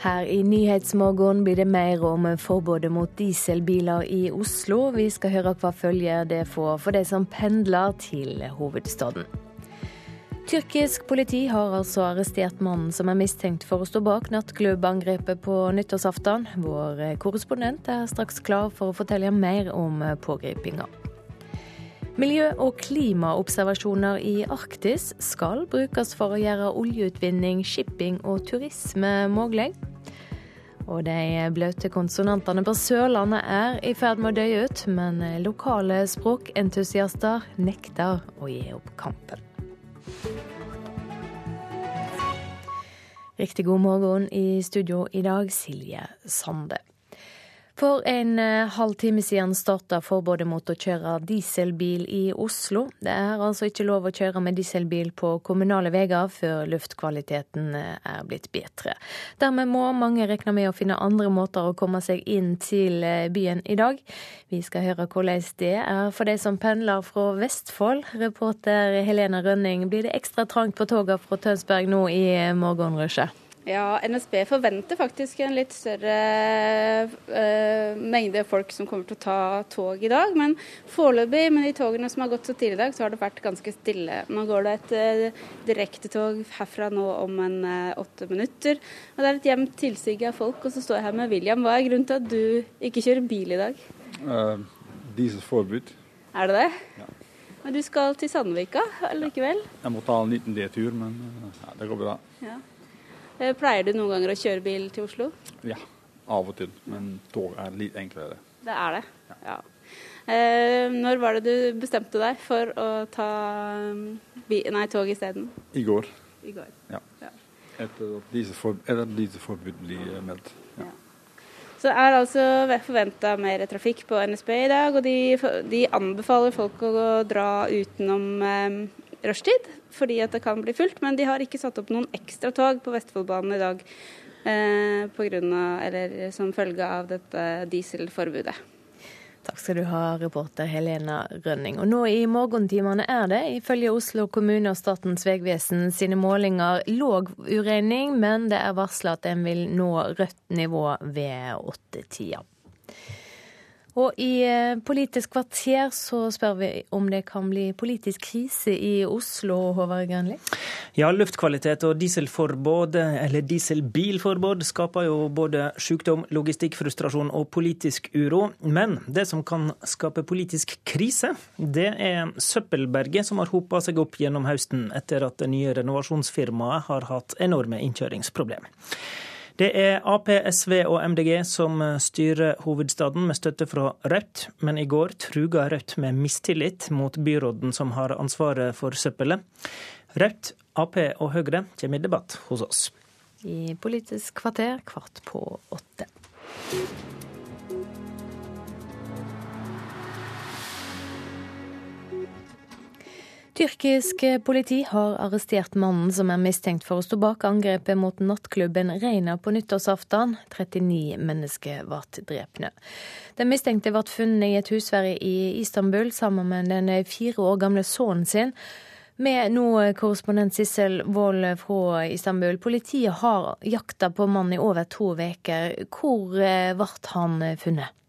Her i Nyhetsmorgen blir det mer om forbudet mot dieselbiler i Oslo. Vi skal høre hva følger det får for de som pendler til hovedstaden. Tyrkisk politi har altså arrestert mannen som er mistenkt for å stå bak nattklubbangrepet på nyttårsaften. Vår korrespondent er straks klar for å fortelle mer om pågripinga. Miljø- og klimaobservasjoner i Arktis skal brukes for å gjøre oljeutvinning, shipping og turisme mulig. Og de bløte konsonantene på Sørlandet er i ferd med å dø ut, men lokale språkentusiaster nekter å gi opp kampen. Riktig god morgen i studio i dag, Silje Sande. For en halvtime siden starta forbudet mot å kjøre dieselbil i Oslo. Det er altså ikke lov å kjøre med dieselbil på kommunale veier før luftkvaliteten eh, er blitt bedre. Dermed må mange regne med å finne andre måter å komme seg inn til eh, byen i dag. Vi skal høre hvordan det er for de som pendler fra Vestfold. Reporter Helene Rønning, blir det ekstra trangt på togene fra Tønsberg nå i morgenrushet? Ja, NSB forventer faktisk en litt større uh, mengde folk som kommer til å ta tog i dag. Men foreløpig, med de togene som har gått så tidlig i dag, så har det vært ganske stille. Nå går det et uh, direktetog herfra nå om en uh, åtte minutter. Og det er et jevnt tilsig av folk. Og så står jeg her med William. Hva er grunnen til at du ikke kjører bil i dag? Uh, Dieselforbud. Er det det? Ja. Men du skal til Sandvika likevel? Ja. Jeg må ta en liten D-tur, men ja, det går bra. Ja. Eh, pleier du noen ganger å kjøre bil til Oslo? Ja, av og til. Men tog er litt enklere. Det er det, ja. ja. Eh, når var det du bestemte deg for å ta nei, tog isteden? I går. I går. Ja. ja. Etter at disse forbudene blir meldt. Ja. Så er altså forventa mer trafikk på NSB i dag, og de, de anbefaler folk å dra utenom eh, rushtid fordi at det kan bli fullt. Men de har ikke satt opp noen ekstra tog på Vestfoldbanen i dag eh, på grunn av, eller som følge av dette dieselforbudet. Takk skal du ha, reporter Helena Rønning. Og nå i morgentimene er det, ifølge Oslo kommune og Statens vegvesen sine målinger, låg uregning, men det er varsla at en vil nå rødt nivå ved åttetida. Og i eh, Politisk kvarter så spør vi om det kan bli politisk krise i Oslo, Håvard Grønli? Ja, luftkvalitet og dieselforbud, eller dieselbilforbud, skaper jo både sykdom, logistikkfrustrasjon og politisk uro. Men det som kan skape politisk krise, det er søppelberget som har hopa seg opp gjennom høsten etter at det nye renovasjonsfirmaet har hatt enorme innkjøringsproblemer. Det er Ap, SV og MDG som styrer hovedstaden med støtte fra Rødt, men i går truga Rødt med mistillit mot byråden som har ansvaret for søppelet. Rødt, Ap og Høyre kommer i debatt hos oss. I Politisk kvarter kvart på åtte. Tyrkisk politi har arrestert mannen som er mistenkt for å stå bak angrepet mot nattklubben Reina på nyttårsaften. 39 mennesker ble drepne. Den mistenkte ble funnet i et husvære i Istanbul sammen med den fire år gamle sønnen sin. Med nå korrespondent Sissel Wold fra Istanbul. Politiet har jakta på mannen i over to uker. Hvor ble han funnet?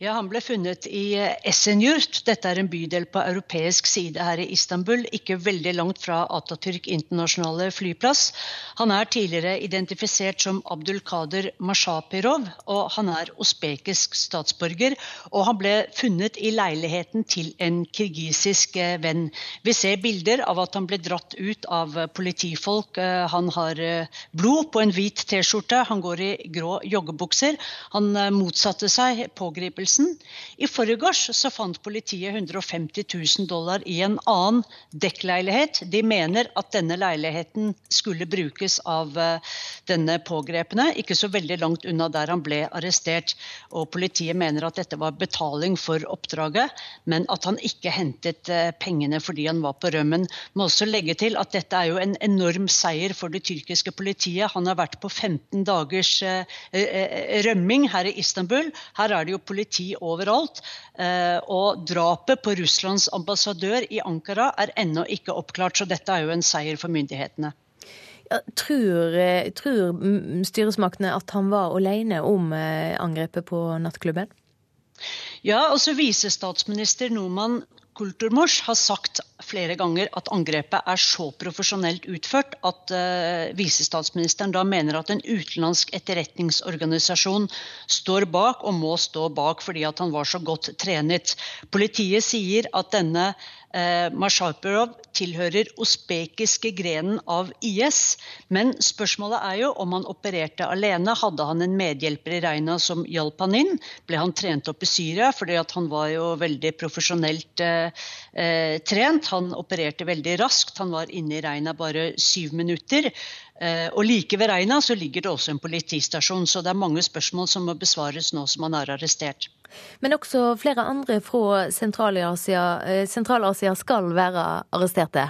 Ja, Han ble funnet i eh, Esenyurt. Dette er en bydel på europeisk side her i Istanbul, ikke veldig langt fra Atatürk internasjonale flyplass. Han er tidligere identifisert som Abdulkader Mashapirov, og han er osbekisk statsborger. Og han ble funnet i leiligheten til en kirgisisk eh, venn. Vi ser bilder av at han ble dratt ut av politifolk. Eh, han har blod på en hvit T-skjorte, han går i grå joggebukser. Han motsatte seg pågripelse begynnelsen. I forgårs så fant politiet 150 000 dollar i en annen dekkleilighet. De mener at denne leiligheten skulle brukes av eh, denne pågrepne, ikke så veldig langt unna der han ble arrestert. Og politiet mener at dette var betaling for oppdraget, men at han ikke hentet eh, pengene fordi han var på rømmen. Må også legge til at dette er jo en enorm seier for det tyrkiske politiet. Han har vært på 15 dagers eh, rømming her i Istanbul. Her er det jo politi politi overalt. Eh, og drapet på Russlands ambassadør i Ankara er ennå ikke oppklart, så dette er jo en seier for myndighetene. Tror, tror styresmaktene at han var alene om angrepet på nattklubben? Ja, altså Visestatsminister Noman Kulturmors har sagt flere ganger at angrepet er så profesjonelt utført at uh, visestatsministeren da mener at en utenlandsk etterretningsorganisasjon står bak og må stå bak fordi at han var så godt trenet. Politiet sier at denne Eh, tilhører usbekiske grenen av IS. Men spørsmålet er jo om han opererte alene. Hadde han en medhjelper i Reina som hjalp han inn? Ble han trent opp i Syria? fordi han var jo veldig profesjonelt eh, eh, trent. Han opererte veldig raskt. Han var inne i Reina bare syv minutter. Eh, og like ved Reina så ligger det også en politistasjon, så det er mange spørsmål som må besvares nå som han er arrestert. Men også flere andre fra Sentral-Asia Sentral skal være arresterte?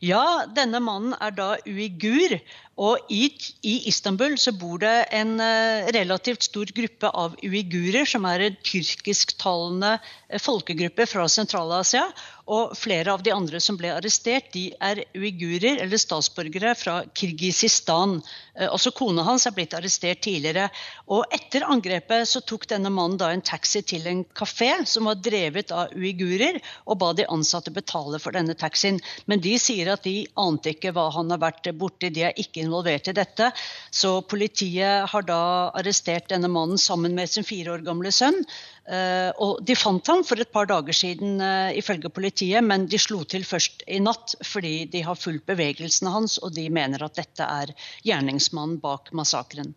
Ja, denne mannen er da uigur. Og i, i, Istanbul så bor det en uh, relativt stor gruppe av uigurer, som er en tyrkisktalende uh, folkegruppe fra Sentral-Asia. Og flere av de andre som ble arrestert, de er uigurer eller statsborgere fra Kirgisistan. Eh, også kona hans er blitt arrestert tidligere. Og etter angrepet så tok denne mannen da en taxi til en kafé som var drevet av uigurer, og ba de ansatte betale for denne taxien. Men de sier at de ante ikke hva han har vært borti, de er ikke involvert i dette. Så politiet har da arrestert denne mannen sammen med sin fire år gamle sønn. Eh, og de fant ham for et par dager siden, eh, ifølge politiet, men de slo til først i natt fordi de har fulgt bevegelsene hans, og de mener at dette er gjerningsmannen bak massakren.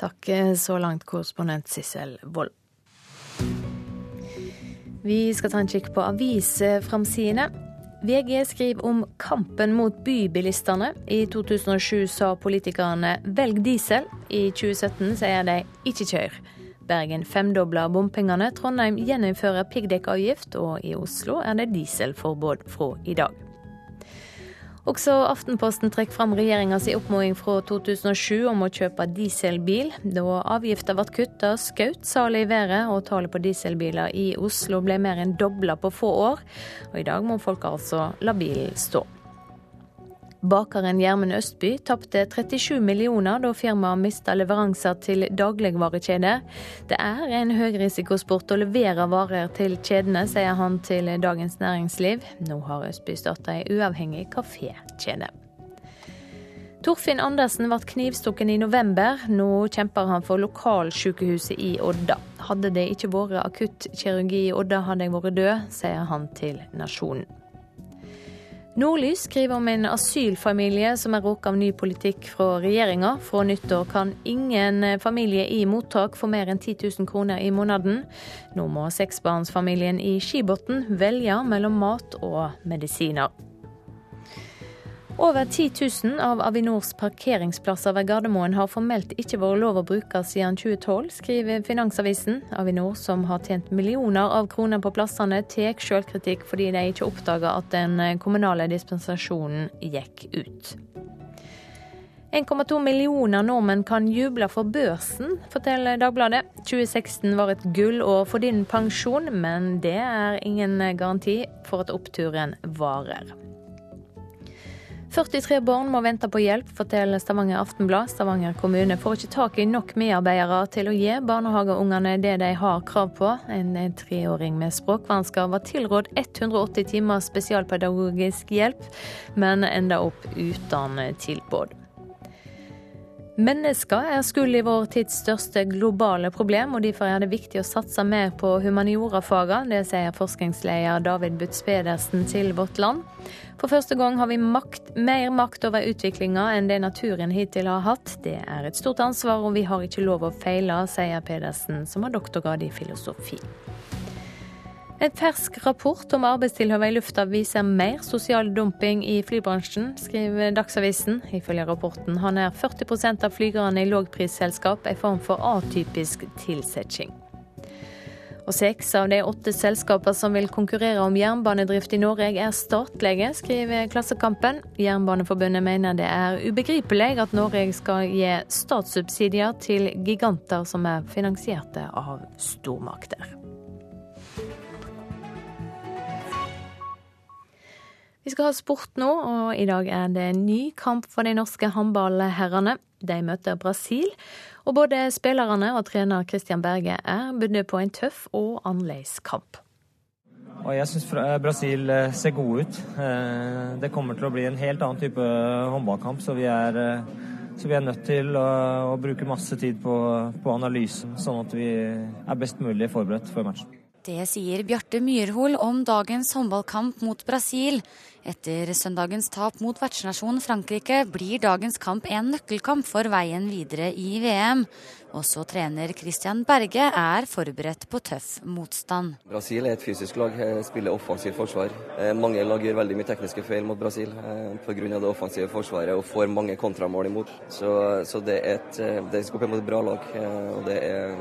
Takk eh, så langt, korrespondent Sissel Wold. Vi skal ta en kikk på avisframsidene. VG skriver om kampen mot bybilistene. I 2007 sa politikerne 'velg diesel'. I 2017 sier de 'ikke kjør'. Bergen femdobler bompengene, Trondheim gjeninnfører piggdekkavgift, og i Oslo er det dieselforbud fra i dag. Også Aftenposten trekker fram regjeringas oppfordring fra 2007 om å kjøpe dieselbil. Da avgifta ble kutta, skjøt salet i været, og tallet på dieselbiler i Oslo ble mer enn dobla på få år. Og i dag må folk altså la bilen stå. Bakeren Gjermund Østby tapte 37 millioner da firmaet mista leveranser til dagligvarekjeder. Det er en høyrisikosport å levere varer til kjedene, sier han til Dagens Næringsliv. Nå har Østby starta ei uavhengig kafékjede. Torfinn Andersen ble knivstukken i november. Nå kjemper han for lokalsykehuset i Odda. Hadde det ikke vært akuttkirurgi i Odda, hadde jeg vært død, sier han til Nasjonen. Nordlys skriver om en asylfamilie som er råka av ny politikk fra regjeringa. Fra nyttår kan ingen familie i mottak få mer enn 10 000 kroner i måneden. Nå må seksbarnsfamilien i Skibotn velge mellom mat og medisiner. Over 10 000 av Avinors parkeringsplasser ved Gardermoen har formelt ikke vært lov å bruke siden 2012, skriver Finansavisen. Avinor, som har tjent millioner av kroner på plassene, tar selvkritikk fordi de ikke oppdaga at den kommunale dispensasjonen gikk ut. 1,2 millioner nordmenn kan juble for børsen, forteller Dagbladet. 2016 var et gullår for din pensjon, men det er ingen garanti for at oppturen varer. 43 barn må vente på hjelp, forteller Stavanger Aftenblad. Stavanger kommune får ikke tak i nok medarbeidere til å gi barnehageungene det de har krav på. En treåring med språkvansker var tilrådd 180 timer spesialpedagogisk hjelp, men enda opp uten tilbud. Mennesker er skyld i vår tids største globale problem, og derfor er det viktig å satse mer på humaniorafagene. Det sier forskningsleder David Butz Pedersen til Vårt Land. For første gang har vi makt, mer makt over utviklinga enn det naturen hittil har hatt. Det er et stort ansvar, og vi har ikke lov å feile, sier Pedersen, som har doktorgrad i filosofi. En fersk rapport om arbeidstilhøvet i lufta viser mer sosial dumping i flybransjen, skriver Dagsavisen. Ifølge rapporten har nær 40% av flygerne i lågprisselskap en form for atypisk tilsetting. Og seks av de åtte selskapene som vil konkurrere om jernbanedrift i Norge, er statlige, skriver Klassekampen. Jernbaneforbundet mener det er ubegripelig at Norge skal gi statssubsidier til giganter som er finansierte av stormakter. Vi skal ha sport nå, og i dag er det en ny kamp for de norske håndballherrene. De møter Brasil, og både spillerne og trener Christian Berge er bundet på en tøff og annerledes kamp. Og jeg syns Brasil eh, ser gode ut. Eh, det kommer til å bli en helt annen type håndballkamp, så vi er, eh, så vi er nødt til å, å bruke masse tid på, på, analysen, sånn at vi er best mulig forberedt før matchen. Det sier Bjarte Myrhol om dagens håndballkamp mot Brasil. Etter søndagens tap mot vertsnasjonen Frankrike blir dagens kamp en nøkkelkamp for veien videre i VM. Også trener Christian Berge er forberedt på tøff motstand. Brasil er et fysisk lag, eh, spiller offensivt forsvar. Eh, mange lag gjør veldig mye tekniske feil mot Brasil eh, pga. det offensive forsvaret og får mange kontramål imot. Så, så det, er et, det mot et bra lag, og det er,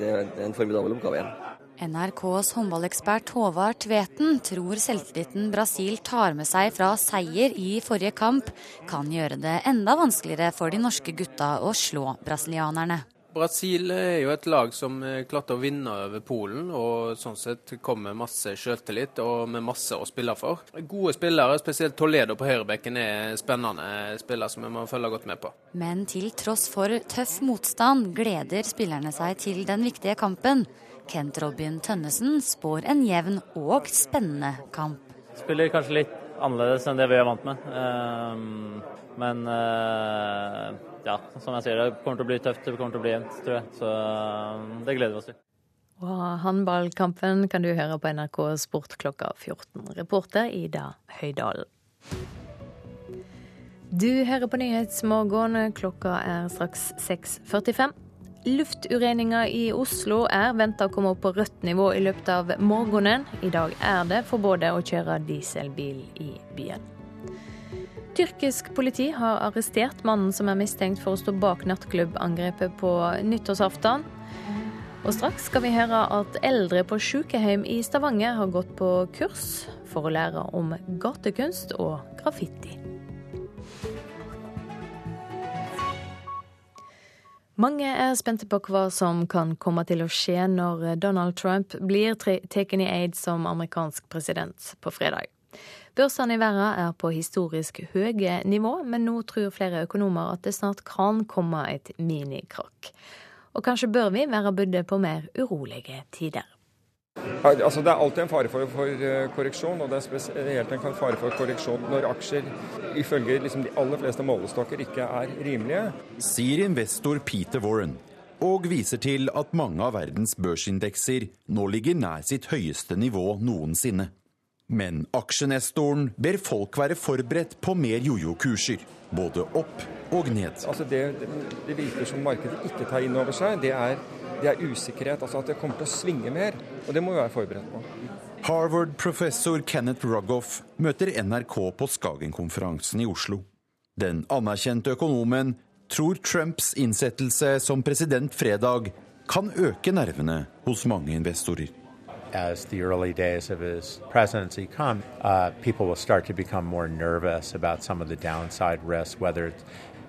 det er en formidabel oppgave igjen. NRKs håndballekspert Håvard Tveten tror selvtilliten Brasil tar med seg fra seier i forrige kamp, kan gjøre det enda vanskeligere for de norske gutta å slå brasilianerne. Brasil er jo et lag som klarte å vinne over Polen, og sånn sett kom med masse selvtillit og med masse å spille for. Gode spillere, spesielt Toledo på høyrebekken, er spennende spillere som vi må følge godt med på. Men til tross for tøff motstand gleder spillerne seg til den viktige kampen. Kent Robin Tønnesen spår en jevn og spennende kamp. Spiller kanskje litt annerledes enn det vi er vant med. Ehm, men eh, ja, som jeg sier, det kommer til å bli tøft. Det kommer til å bli jevnt, tror jeg. Så eh, det gleder vi oss til. Og håndballkampen kan du høre på NRK Sport klokka 14. Reporter Ida Høydalen. Du hører på Nyhetsmorgen. Klokka er straks 6.45. Luftureninga i Oslo er venta å komme opp på rødt nivå i løpet av morgenen. I dag er det forbudt å kjøre dieselbil i byen. Tyrkisk politi har arrestert mannen som er mistenkt for å stå bak nattklubbangrepet på nyttårsaften. Og straks skal vi høre at eldre på sykehjem i Stavanger har gått på kurs for å lære om gatekunst og graffiti. Mange er spente på hva som kan komme til å skje når Donald Trump blir tatt i aid som amerikansk president på fredag. Børsene i verden er på historisk høye nivå, men nå tror flere økonomer at det snart kan komme et minikrakk. Og kanskje bør vi være budde på mer urolige tider. Altså, det er alltid en fare for, for eh, korreksjon, og det er spesielt en fare for korreksjon når aksjer ifølge liksom, de aller fleste målestokker ikke er rimelige. Sier investor Peter Warren, og viser til at mange av verdens børsindekser nå ligger nær sitt høyeste nivå noensinne. Men aksjenestoren ber folk være forberedt på mer jojo-kurser, både opp og ned. Altså det, det virker som markedet ikke tar inn over seg, det er det er usikkerhet. Altså at det kommer til å svinge mer. Og det må vi være forberedt på. Harvard-professor Kenneth Rugoff møter NRK på Skagen-konferansen i Oslo. Den anerkjente økonomen tror Trumps innsettelse som president fredag kan øke nervene hos mange investorer. As the early days of his presidency come, uh, people will start to become more nervous about some of the downside risks, whether it's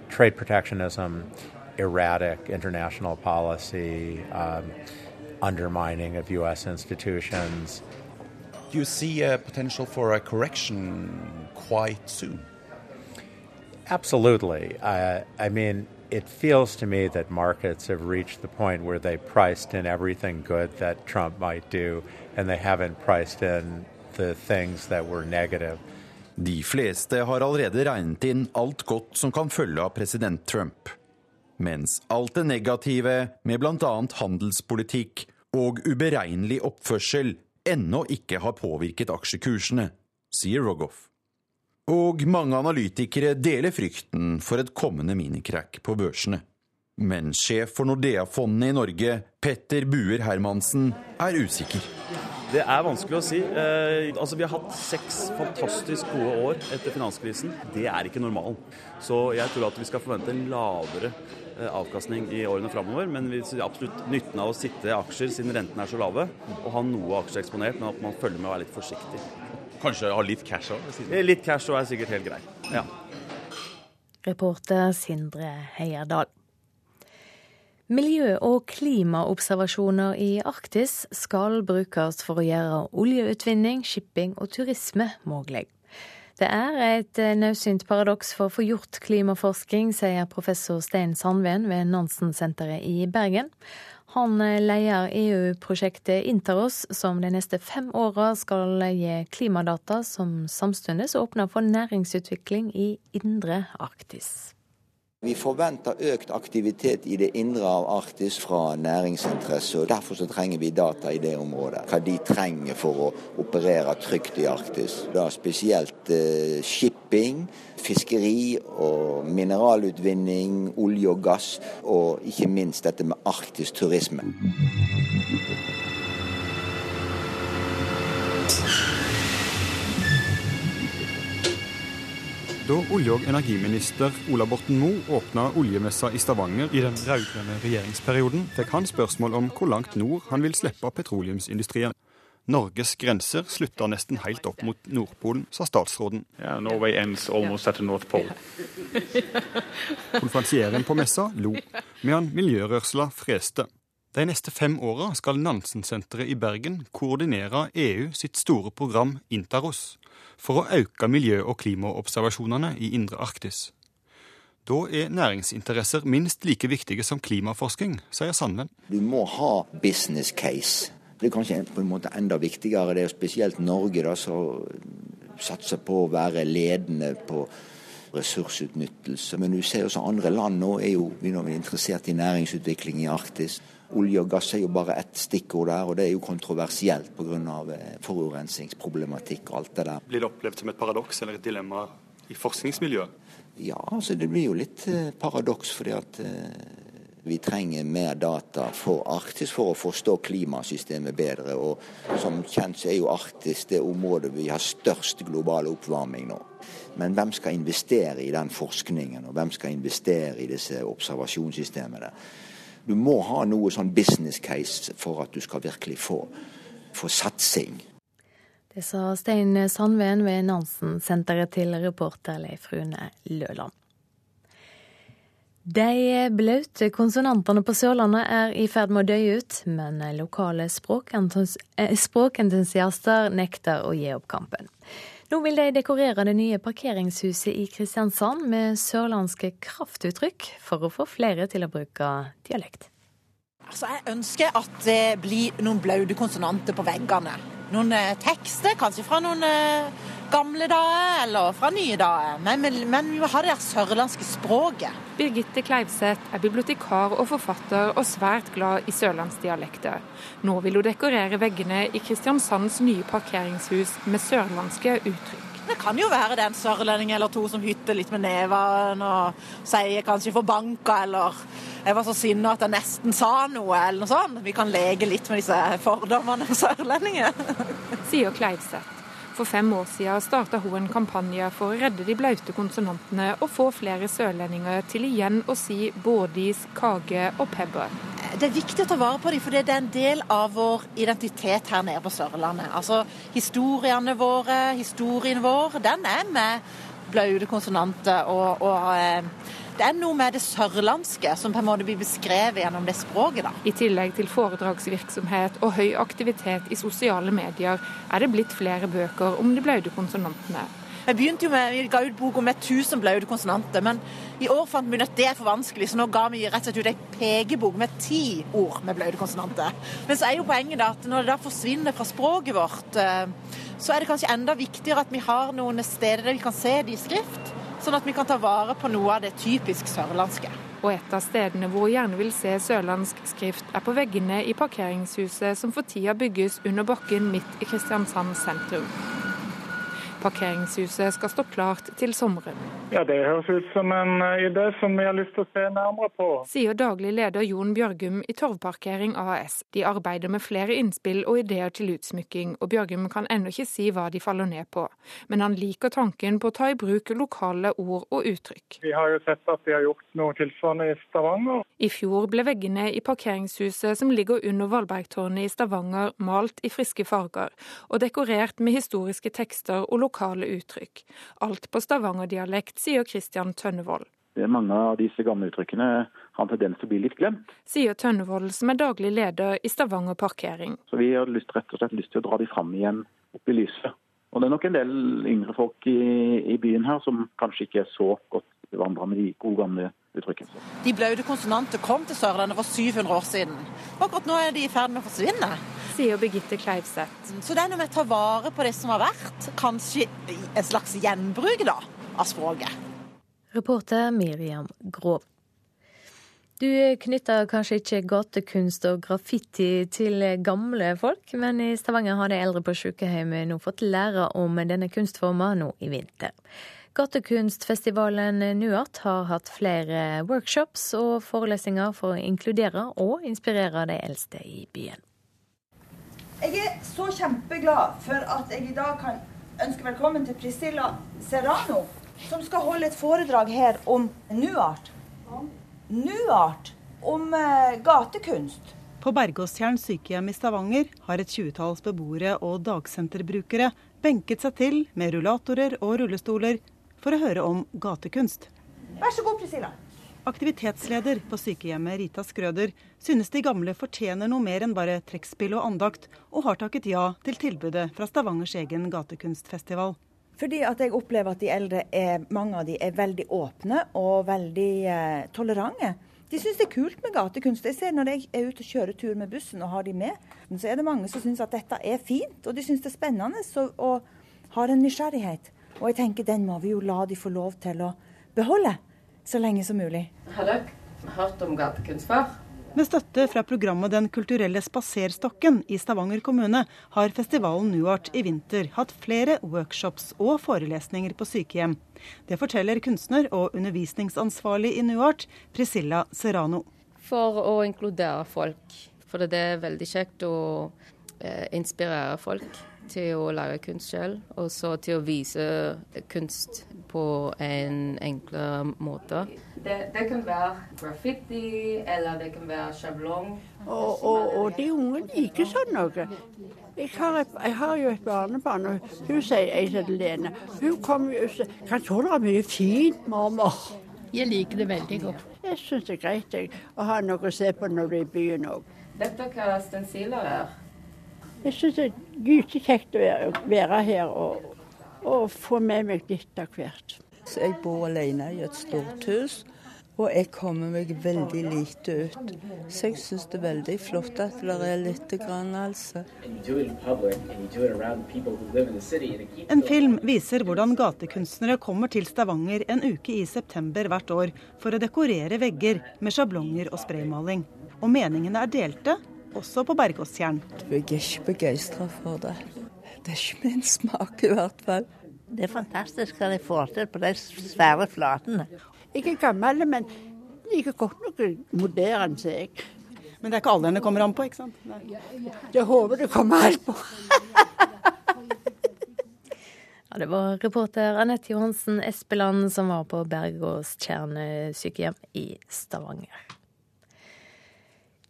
trade protectionism, erratic international policy, um, undermining of U.S. institutions. Do you see a potential for a correction quite soon? Absolutely. Uh, I mean, it feels to me that markets have reached the point where they priced in everything good that Trump might do, and they haven't priced in the things that were negative. De fleste har allerede regnet inn alt godt som kan følge av president Trump mens alt det negative med bl.a. handelspolitikk og uberegnelig oppførsel ennå ikke har påvirket aksjekursene, sier Rogoff. Og mange analytikere deler frykten for et kommende minikrakk på børsene. Men sjef for Nordea-fondene i Norge, Petter Buer Hermansen, er usikker. Det er vanskelig å si. Eh, altså, vi har hatt seks fantastisk gode år etter finanskrisen. Det er ikke normalen. Så jeg tror at vi skal forvente en lavere eh, avkastning i årene framover. Men vi ser absolutt nytten av å sitte i aksjer siden rentene er så lave, og ha noe aksjer eksponert, men at man følger med og er litt forsiktig. Kanskje ha litt cash òg? Eh, litt cash òg er sikkert helt greit. Ja. Reporter Sindre Heierdal. Miljø- og klimaobservasjoner i Arktis skal brukes for å gjøre oljeutvinning, shipping og turisme mulig. Det er et naudsynt paradoks for å få gjort klimaforskning, sier professor Stein Sandven ved Nansen-senteret i Bergen. Han leder EU-prosjektet Interos, som de neste fem åra skal gi klimadata som samtidig åpner for næringsutvikling i indre Arktis. Vi forventer økt aktivitet i det indre av Arktis fra næringsinteresse. og Derfor så trenger vi data i det området. Hva de trenger for å operere trygt i Arktis. Da spesielt eh, shipping, fiskeri og mineralutvinning, olje og gass. Og ikke minst dette med arktisk turisme. Da olje- og energiminister Ola Borten Moe åpna oljemessa i Stavanger i den rød-grønne regjeringsperioden, fikk han spørsmål om hvor langt nord han vil slippe petroleumsindustrien. Norges grenser slutter nesten helt opp mot Nordpolen, sa statsråden. Yeah, Norway ends almost at the North Pole. Konferansieren på messa lo, medan miljørørsla freste. De neste fem åra skal Nansen-senteret i Bergen koordinere EU sitt store program Intaros for å øke miljø- og klimaobservasjonene i indre Arktis. Da er næringsinteresser minst like viktige som klimaforskning, sier Sandven. Du må ha business case. Det er kanskje på en måte enda viktigere. Det er spesielt Norge da, som satser på å være ledende på ressursutnyttelse. Men du ser også andre land nå er jo interessert i næringsutvikling i Arktis. Olje og gass er jo bare ett stikkord der, og det er jo kontroversielt pga. Eh, forurensningsproblematikk og alt det der. Blir det opplevd som et paradoks eller et dilemma i forskningsmiljøet? Ja, altså det blir jo litt eh, paradoks, fordi at eh, vi trenger mer data for Arktis for å forstå klimasystemet bedre. Og som kjent så er jo Arktis det området vi har størst global oppvarming nå. Men hvem skal investere i den forskningen, og hvem skal investere i disse observasjonssystemene? Du må ha noe sånn business case for at du skal virkelig få, få satsing. Det sa Stein Sandven ved Nansen-senteret til reporter Leif Rune Løland. De blaute konsonantene på Sørlandet er i ferd med å dø ut, men lokale eh, språkentusiaster nekter å gi opp kampen. Nå vil de dekorere det nye parkeringshuset i Kristiansand med sørlandske kraftuttrykk, for å få flere til å bruke dialekt. Altså, jeg ønsker at det blir noen blaute konsonanter på veggene. Noen eh, tekster, kanskje fra noen eh, gamle dager eller fra nye dager. Men, men, vi må ha det der sørlandske språket. Birgitte Kleivseth er bibliotekar og forfatter og svært glad i sørlandsdialekter. Nå vil hun dekorere veggene i Kristiansands nye parkeringshus med sørlandske uttrykk. Det kan jo være det en sørlending eller to som hytter litt med nevene og sier kanskje 'forbanka' eller 'jeg var så sinna at jeg nesten sa noe', eller noe sånt. Vi kan leke litt med disse fordommene om sørlendinger. Sier Kleivseth. For fem år siden starta hun en kampanje for å redde de blaute konsonantene og få flere sørlendinger til igjen å si bådis, kage og pebber. Det er viktig å ta vare på dem, for det er en del av vår identitet her nede på Sørlandet. Altså Historiene våre, historien vår, den er med blaute konsonanter. og, og eh, det er noe med det sørlandske som på en måte blir beskrevet gjennom det språket. da. I tillegg til foredragsvirksomhet og høy aktivitet i sosiale medier, er det blitt flere bøker om de blaude konsonantene. Jeg begynte jo med, Vi ga ut boka med 1000 blaude konsonanter, men i år fant vi at det er for vanskelig, så nå ga vi rett og slett ut ei pekebok med ti ord med blaude konsonanter. Men så er jo poenget da at når det da forsvinner fra språket vårt, eh, så er det kanskje enda viktigere at vi har noen steder der vi kan se det i skrift sånn at vi kan ta vare på noe av det typisk sørlandske. Og et av stedene hvor hun gjerne vil se sørlandsk skrift, er på veggene i parkeringshuset som for tida bygges under bakken midt i Kristiansand sentrum. Parkeringshuset skal stå klart til sommeren. Ja, Det høres ut som en eh, idé som vi har lyst til å se nærmere på. Sier daglig leder Jon Bjørgum i Torvparkering AS. De arbeider med flere innspill og ideer til utsmykking, og Bjørgum kan ennå ikke si hva de faller ned på. Men han liker tanken på å ta i bruk lokale ord og uttrykk. Vi har jo sett at de har gjort noe tilsvarende i Stavanger. I fjor ble veggene i parkeringshuset som ligger under Valbergtårnet i Stavanger malt i friske farger, og dekorert med historiske tekster og lokale lokale uttrykk. Alt på stavangerdialekt, sier Christian Tønnevold. Mange av disse gamle uttrykkene har en tendens til å bli litt glemt. Sier Tønnevold, som er daglig leder i Stavanger parkering. Så Vi har lyst, rett og slett lyst til å dra de fram igjen opp i lyset. Og det er nok en del yngre folk i, i byen her som kanskje ikke er så godt vandra med de gode gamle uttrykkene. De blaute konsonanter kom til Sørlandet for 700 år siden. Akkurat nå er de i ferd med å forsvinne. Sier Birgitte Kleivseth. Så det er noe med å ta vare på det som har vært. Kanskje en slags gjenbruk da, av språket. Reporter Miriam Grov. Du knytter kanskje ikke gatekunst og graffiti til gamle folk, men i Stavanger har de eldre på sykehjemmet nå fått lære om denne kunstforma nå i vinter. Gatekunstfestivalen Nuart har hatt flere workshops og forelesninger for å inkludere og inspirere de eldste i byen. Jeg er så kjempeglad for at jeg i dag kan ønske velkommen til Priscilla Serrano, som skal holde et foredrag her om Nuart. Nuart om eh, gatekunst. På Bergåstjern sykehjem i Stavanger har et tjuetalls beboere og dagsenterbrukere benket seg til med rullatorer og rullestoler for å høre om gatekunst. Vær så god, Priscilla. Aktivitetsleder på sykehjemmet Rita Skrøder synes de gamle fortjener noe mer enn bare trekkspill og andakt, og har takket ja til tilbudet fra Stavangers egen gatekunstfestival. Fordi at jeg opplever at de eldre, er, mange av de er veldig åpne og veldig eh, tolerante. De syns det er kult med gatekunst. Jeg ser Når jeg er ute og kjører tur med bussen og har de med, så er det mange som syns at dette er fint, og de syns det er spennende og, og har en nysgjerrighet. Og jeg tenker den må vi jo la de få lov til å beholde så lenge som mulig. Har dere hørt om gatekunst før? Med støtte fra programmet Den kulturelle spaserstokken i Stavanger kommune har festivalen Nuart i vinter hatt flere workshops og forelesninger på sykehjem. Det forteller kunstner og undervisningsansvarlig i Nuart, Priscilla Serrano. For å inkludere folk. For det er veldig kjekt å eh, inspirere folk til å lage kunst selv, og så til å vise kunst på en enklere måte. Det, det kan være graffiti, eller det kan være sjablong. Og, og, og, de unge liker sånn noe. Jeg har, et, jeg har, jo et barnebarn, og hun sier ei som Lene Hun kommer jo og sier 'Kanskje det er mye fint, mamma'. Jeg liker det veldig godt. Jeg syns det er greit jeg, å ha noe å se på når du er i byen òg. Dette hva stensiler er? Jeg syns det er gytekjekt kjekt å være her og, og, få med meg litt av hvert. Jeg bor alene i et stort hus, og jeg kommer meg veldig lite ut. Så jeg syns det er veldig flott at det er litt grann, altså. En film viser hvordan gatekunstnere kommer til Stavanger en uke i september hvert år for å dekorere vegger med sjablonger og spraymaling. Og meningene er delte også på Bergåstjern. Jeg er ikke begeistra for det. Det er ikke min smak, i hvert fall. Det er fantastisk hva de får til på de svære flatene. Jeg er gammel, men liker godt noe moderne, sier jeg. Men det er ikke alderen det kommer an på, ikke sant? Nei. Jeg håper det kommer an på. ja, det var reporter Anette Johansen Espeland som var på Bergåstjern sykehjem i Stavanger.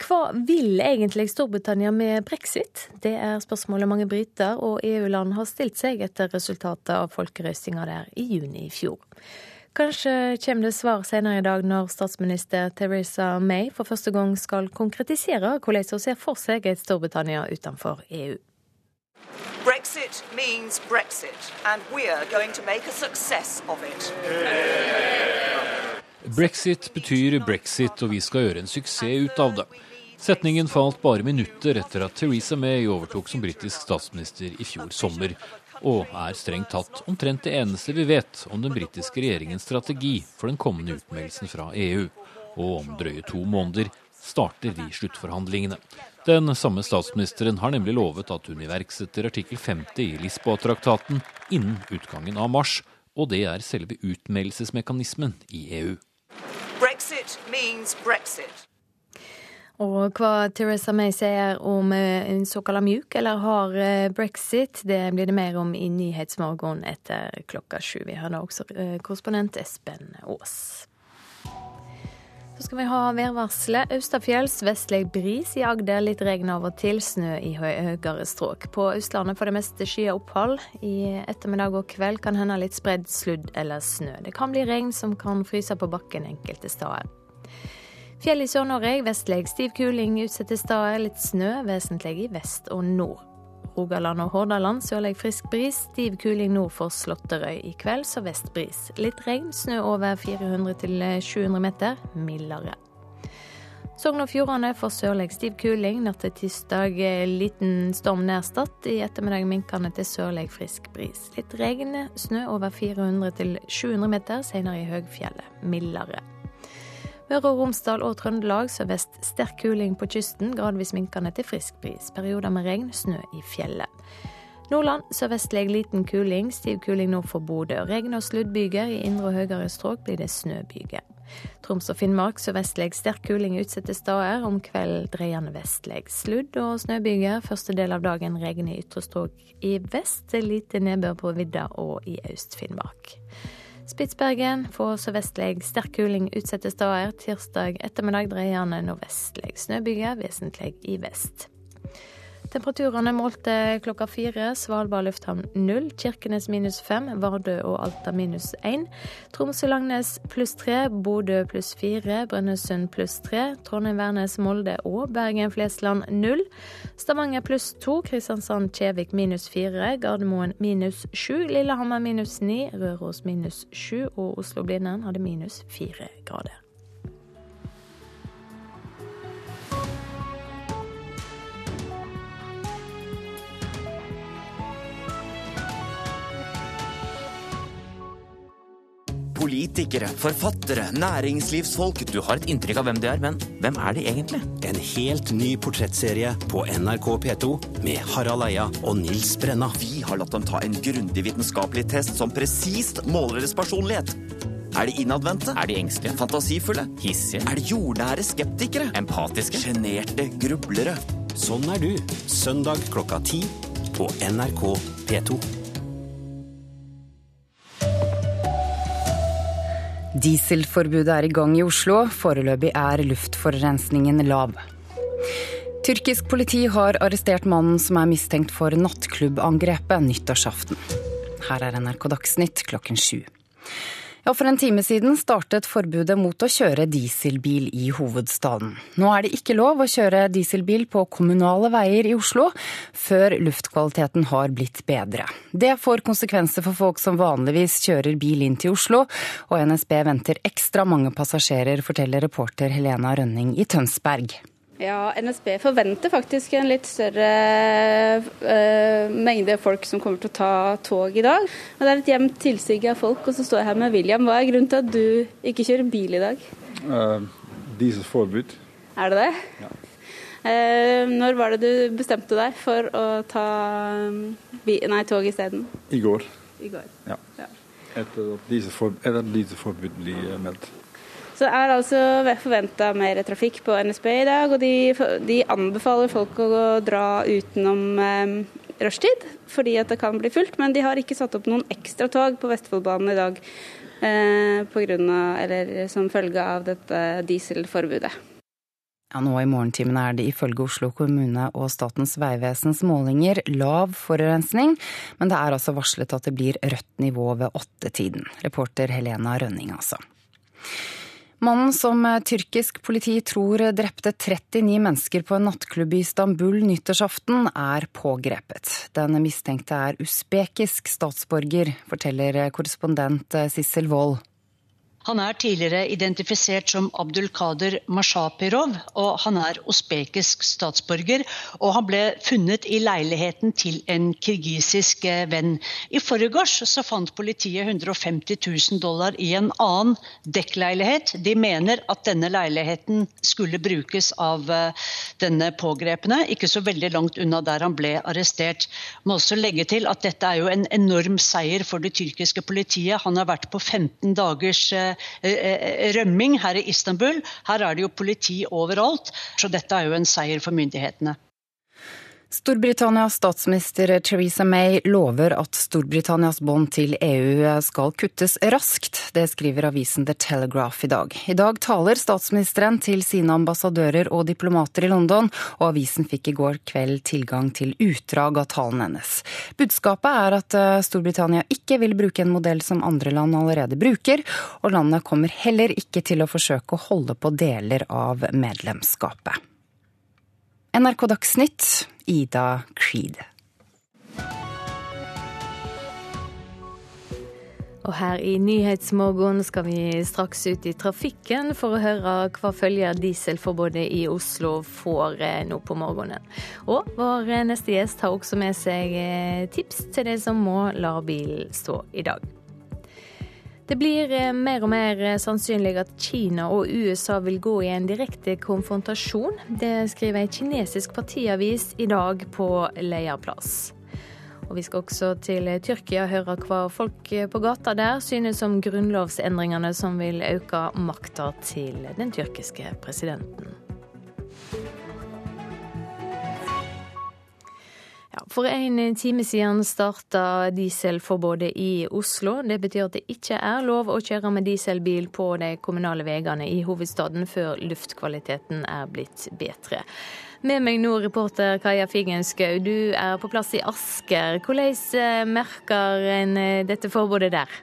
Hva vil egentlig Storbritannia med brexit? Det er spørsmålet mange briter og EU-land har stilt seg etter resultatet av folkerøstinga der i juni i fjor. Kanskje kommer det svar senere i dag når statsminister Theresa May for første gang skal konkretisere hvordan hun ser for seg et Storbritannia utenfor EU. Brexit means Brexit, and we're going to make a success of it. Brexit betyr brexit, og vi skal gjøre en suksess ut av det. Setningen falt bare minutter etter at Theresa May overtok som britisk statsminister i fjor sommer, og er strengt tatt omtrent det eneste vi vet om den britiske regjeringens strategi for den kommende utmeldelsen fra EU. Og om drøye to måneder starter de sluttforhandlingene. Den samme statsministeren har nemlig lovet at hun iverksetter artikkel 50 i Lisboa-traktaten innen utgangen av mars, og det er selve utmeldelsesmekanismen i EU. Brexit means Brexit. Og hva Theresa May sier om eh, en såkalt mjuk eller hard eh, brexit, det blir det mer om i Nyhetsmorgen etter klokka sju. Vi har da også eh, korrespondent Espen Aas. Så skal vi ha værvarselet. Austafjells vestlig bris, i Agder litt regn av og til, snø i høyere strøk. På Østlandet for det meste skyet opphold. I ettermiddag og kveld kan hende litt spredd sludd eller snø. Det kan bli regn som kan fryse på bakken enkelte steder. Fjell i Sør-Norge vestlig stiv kuling utsatte steder, litt snø, vesentlig i vest og nord. Rogaland og Hordaland sørlig frisk bris. Stiv kuling nord for Slåtterøy. I kveld sørvest bris. Litt regn, snø over 400 700 meter. Mildere. Sogn og Fjordane får sørlig stiv kuling. Natt til tirsdag liten storm nær Stad. I ettermiddag minkende til sørlig frisk bris. Litt regn, snø over 400 700 meter. Senere i høgfjellet. Mildere. Møre og Romsdal og Trøndelag sørvest sterk kuling på kysten. Gradvis minkende til frisk bris. Perioder med regn, snø i fjellet. Nordland sørvestlig liten kuling. Stiv kuling nord for Bodø. Regn- og sluddbyger. I indre og høyere strøk blir det snøbyger. Troms og Finnmark sørvestlig sterk kuling utsatte steder. Om kveld dreiende vestlig. Sludd- og snøbyger. Første del av dagen regn i ytre strøk i vest. Lite nedbør på vidda og i Øst-Finnmark. Spitsbergen får sørvestlig sterk kuling utsatte steder. Tirsdag ettermiddag dreiende nordvestlig. Snøbyger vesentlig i vest. Temperaturene målte klokka fire. Svalbard lufthavn null. Kirkenes minus fem. Vardø og Alta minus én. Tromsø-Langnes pluss tre. Bodø pluss fire. Brønnøysund pluss tre. Trondheim-Værnes, Molde og Bergen-Flesland null. Stavanger pluss to. Kristiansand-Kjevik minus fire. Gardermoen minus sju. Lillehammer minus ni. Røros minus sju. Og Oslo-Blindern hadde minus fire grader. Politikere, forfattere, næringslivsfolk. Du har et inntrykk av hvem de er, men hvem er de egentlig? En helt ny portrettserie på NRK P2 med Harald Eia og Nils Brenna. Vi har latt dem ta en grundig vitenskapelig test som presist måler deres personlighet. Er de innadvendte? Er de engstelige? Fantasifulle? Hissige? Er de jordnære skeptikere? Empatiske? Sjenerte grublere? Sånn er du. Søndag klokka ti på NRK P2. Dieselforbudet er i gang i Oslo. Foreløpig er luftforurensningen lav. Tyrkisk politi har arrestert mannen som er mistenkt for nattklubbangrepet nyttårsaften. Her er NRK Dagsnytt klokken sju. Ja, For en time siden startet forbudet mot å kjøre dieselbil i hovedstaden. Nå er det ikke lov å kjøre dieselbil på kommunale veier i Oslo før luftkvaliteten har blitt bedre. Det får konsekvenser for folk som vanligvis kjører bil inn til Oslo, og NSB venter ekstra mange passasjerer, forteller reporter Helena Rønning i Tønsberg. Ja, NSB forventer faktisk en litt større uh, mengde folk som kommer til å ta tog i dag. Men det er et jevnt tilsig av folk, og så står jeg her med William. Hva er grunnen til at du ikke kjører bil i dag? Uh, Dieselforbud. Er det det? Ja. Uh, når var det du bestemte deg for å ta nei, tog isteden? I går. I går. Ja. ja. Etter at dieselforbud, dieselforbud blir meldt. Så det er altså forventa mer trafikk på NSB i dag, og de, de anbefaler folk å dra utenom eh, rushtid, fordi at det kan bli fullt. Men de har ikke satt opp noen ekstra tog på Vestfoldbanen i dag eh, på grunn av, eller som følge av dette dieselforbudet. Ja, nå i morgentimene er det ifølge Oslo kommune og Statens vegvesens målinger lav forurensning, men det er altså varslet at det blir rødt nivå ved åttetiden. Reporter Helena Rønning, altså. Mannen som tyrkisk politi tror drepte 39 mennesker på en nattklubb i Istanbul nyttårsaften, er pågrepet. Den mistenkte er usbekisk statsborger, forteller korrespondent Sissel Wold. Han er tidligere identifisert som Abdulkader Mashapirov, og han er usbekisk statsborger. Og han ble funnet i leiligheten til en kirgisisk eh, venn. I forgårs så fant politiet 150 000 dollar i en annen dekkleilighet. De mener at denne leiligheten skulle brukes av eh, denne pågrepne, ikke så veldig langt unna der han ble arrestert. Må også legge til at dette er jo en enorm seier for det tyrkiske politiet. Han har vært på 15 dagers eh, rømming her i Istanbul. Her er det jo politi overalt, så dette er jo en seier for myndighetene. Storbritannias statsminister Theresa May lover at Storbritannias bånd til EU skal kuttes raskt. Det skriver avisen The Telegraph i dag. I dag taler statsministeren til sine ambassadører og diplomater i London, og avisen fikk i går kveld tilgang til utdrag av talen hennes. Budskapet er at eh, Storbritannia ikke vil bruke en modell som andre land allerede bruker, og landet kommer heller ikke til å forsøke å holde på deler av medlemskapet. NRK Dagsnytt, Ida Creed. Og her i Nyhetsmorgen skal vi straks ut i trafikken for å høre hva følger dieselforbudet i Oslo får eh, nå på morgenen. Og vår eh, neste gjest har også med seg eh, tips til de som må la bilen stå i dag. Det blir eh, mer og mer eh, sannsynlig at Kina og USA vil gå i en direkte konfrontasjon. Det skriver ei kinesisk partiavis i dag på lederplass. Og vi skal også til Tyrkia høre hva folk på gata der synes om grunnlovsendringene som vil øke makta til den tyrkiske presidenten. Ja, for en time siden starta dieselforbudet i Oslo. Det betyr at det ikke er lov å kjøre med dieselbil på de kommunale veiene i hovedstaden før luftkvaliteten er blitt bedre. Med meg nå, reporter Kaja Figenschou, du er på plass i Asker. Hvordan eh, merker en eh, dette forbudet der?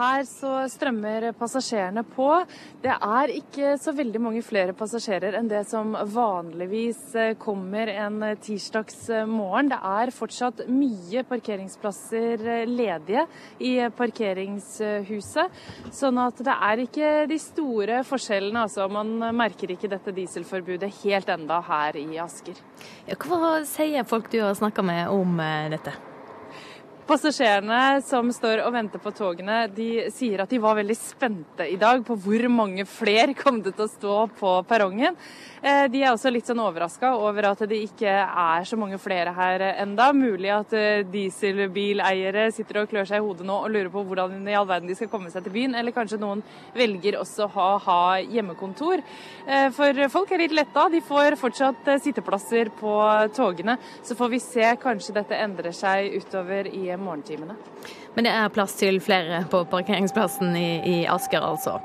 Her så strømmer passasjerene på. Det er ikke så veldig mange flere passasjerer enn det som vanligvis eh, kommer en tirsdagsmorgen. Det er fortsatt mye parkeringsplasser eh, ledige i parkeringshuset. Sånn at det er ikke de store forskjellene. Altså, man merker ikke dette dieselforbudet helt enda her i Asker. Hva sier folk du har snakka med om eh, dette? Passasjerene som står og venter på togene, de sier at de var veldig spente i dag på hvor mange flere kom det til å stå på perrongen. Eh, de er også litt sånn overraska over at det ikke er så mange flere her enda. Mulig at eh, dieselbileiere sitter og klør seg i hodet nå og lurer på hvordan i all verden de skal komme seg til byen. Eller kanskje noen velger også å ha hjemmekontor. Eh, for folk er litt letta. De får fortsatt sitteplasser på togene. Så får vi se. Kanskje dette endrer seg utover i morgentimene. Men det er plass til flere på parkeringsplassen i, i Asker, altså?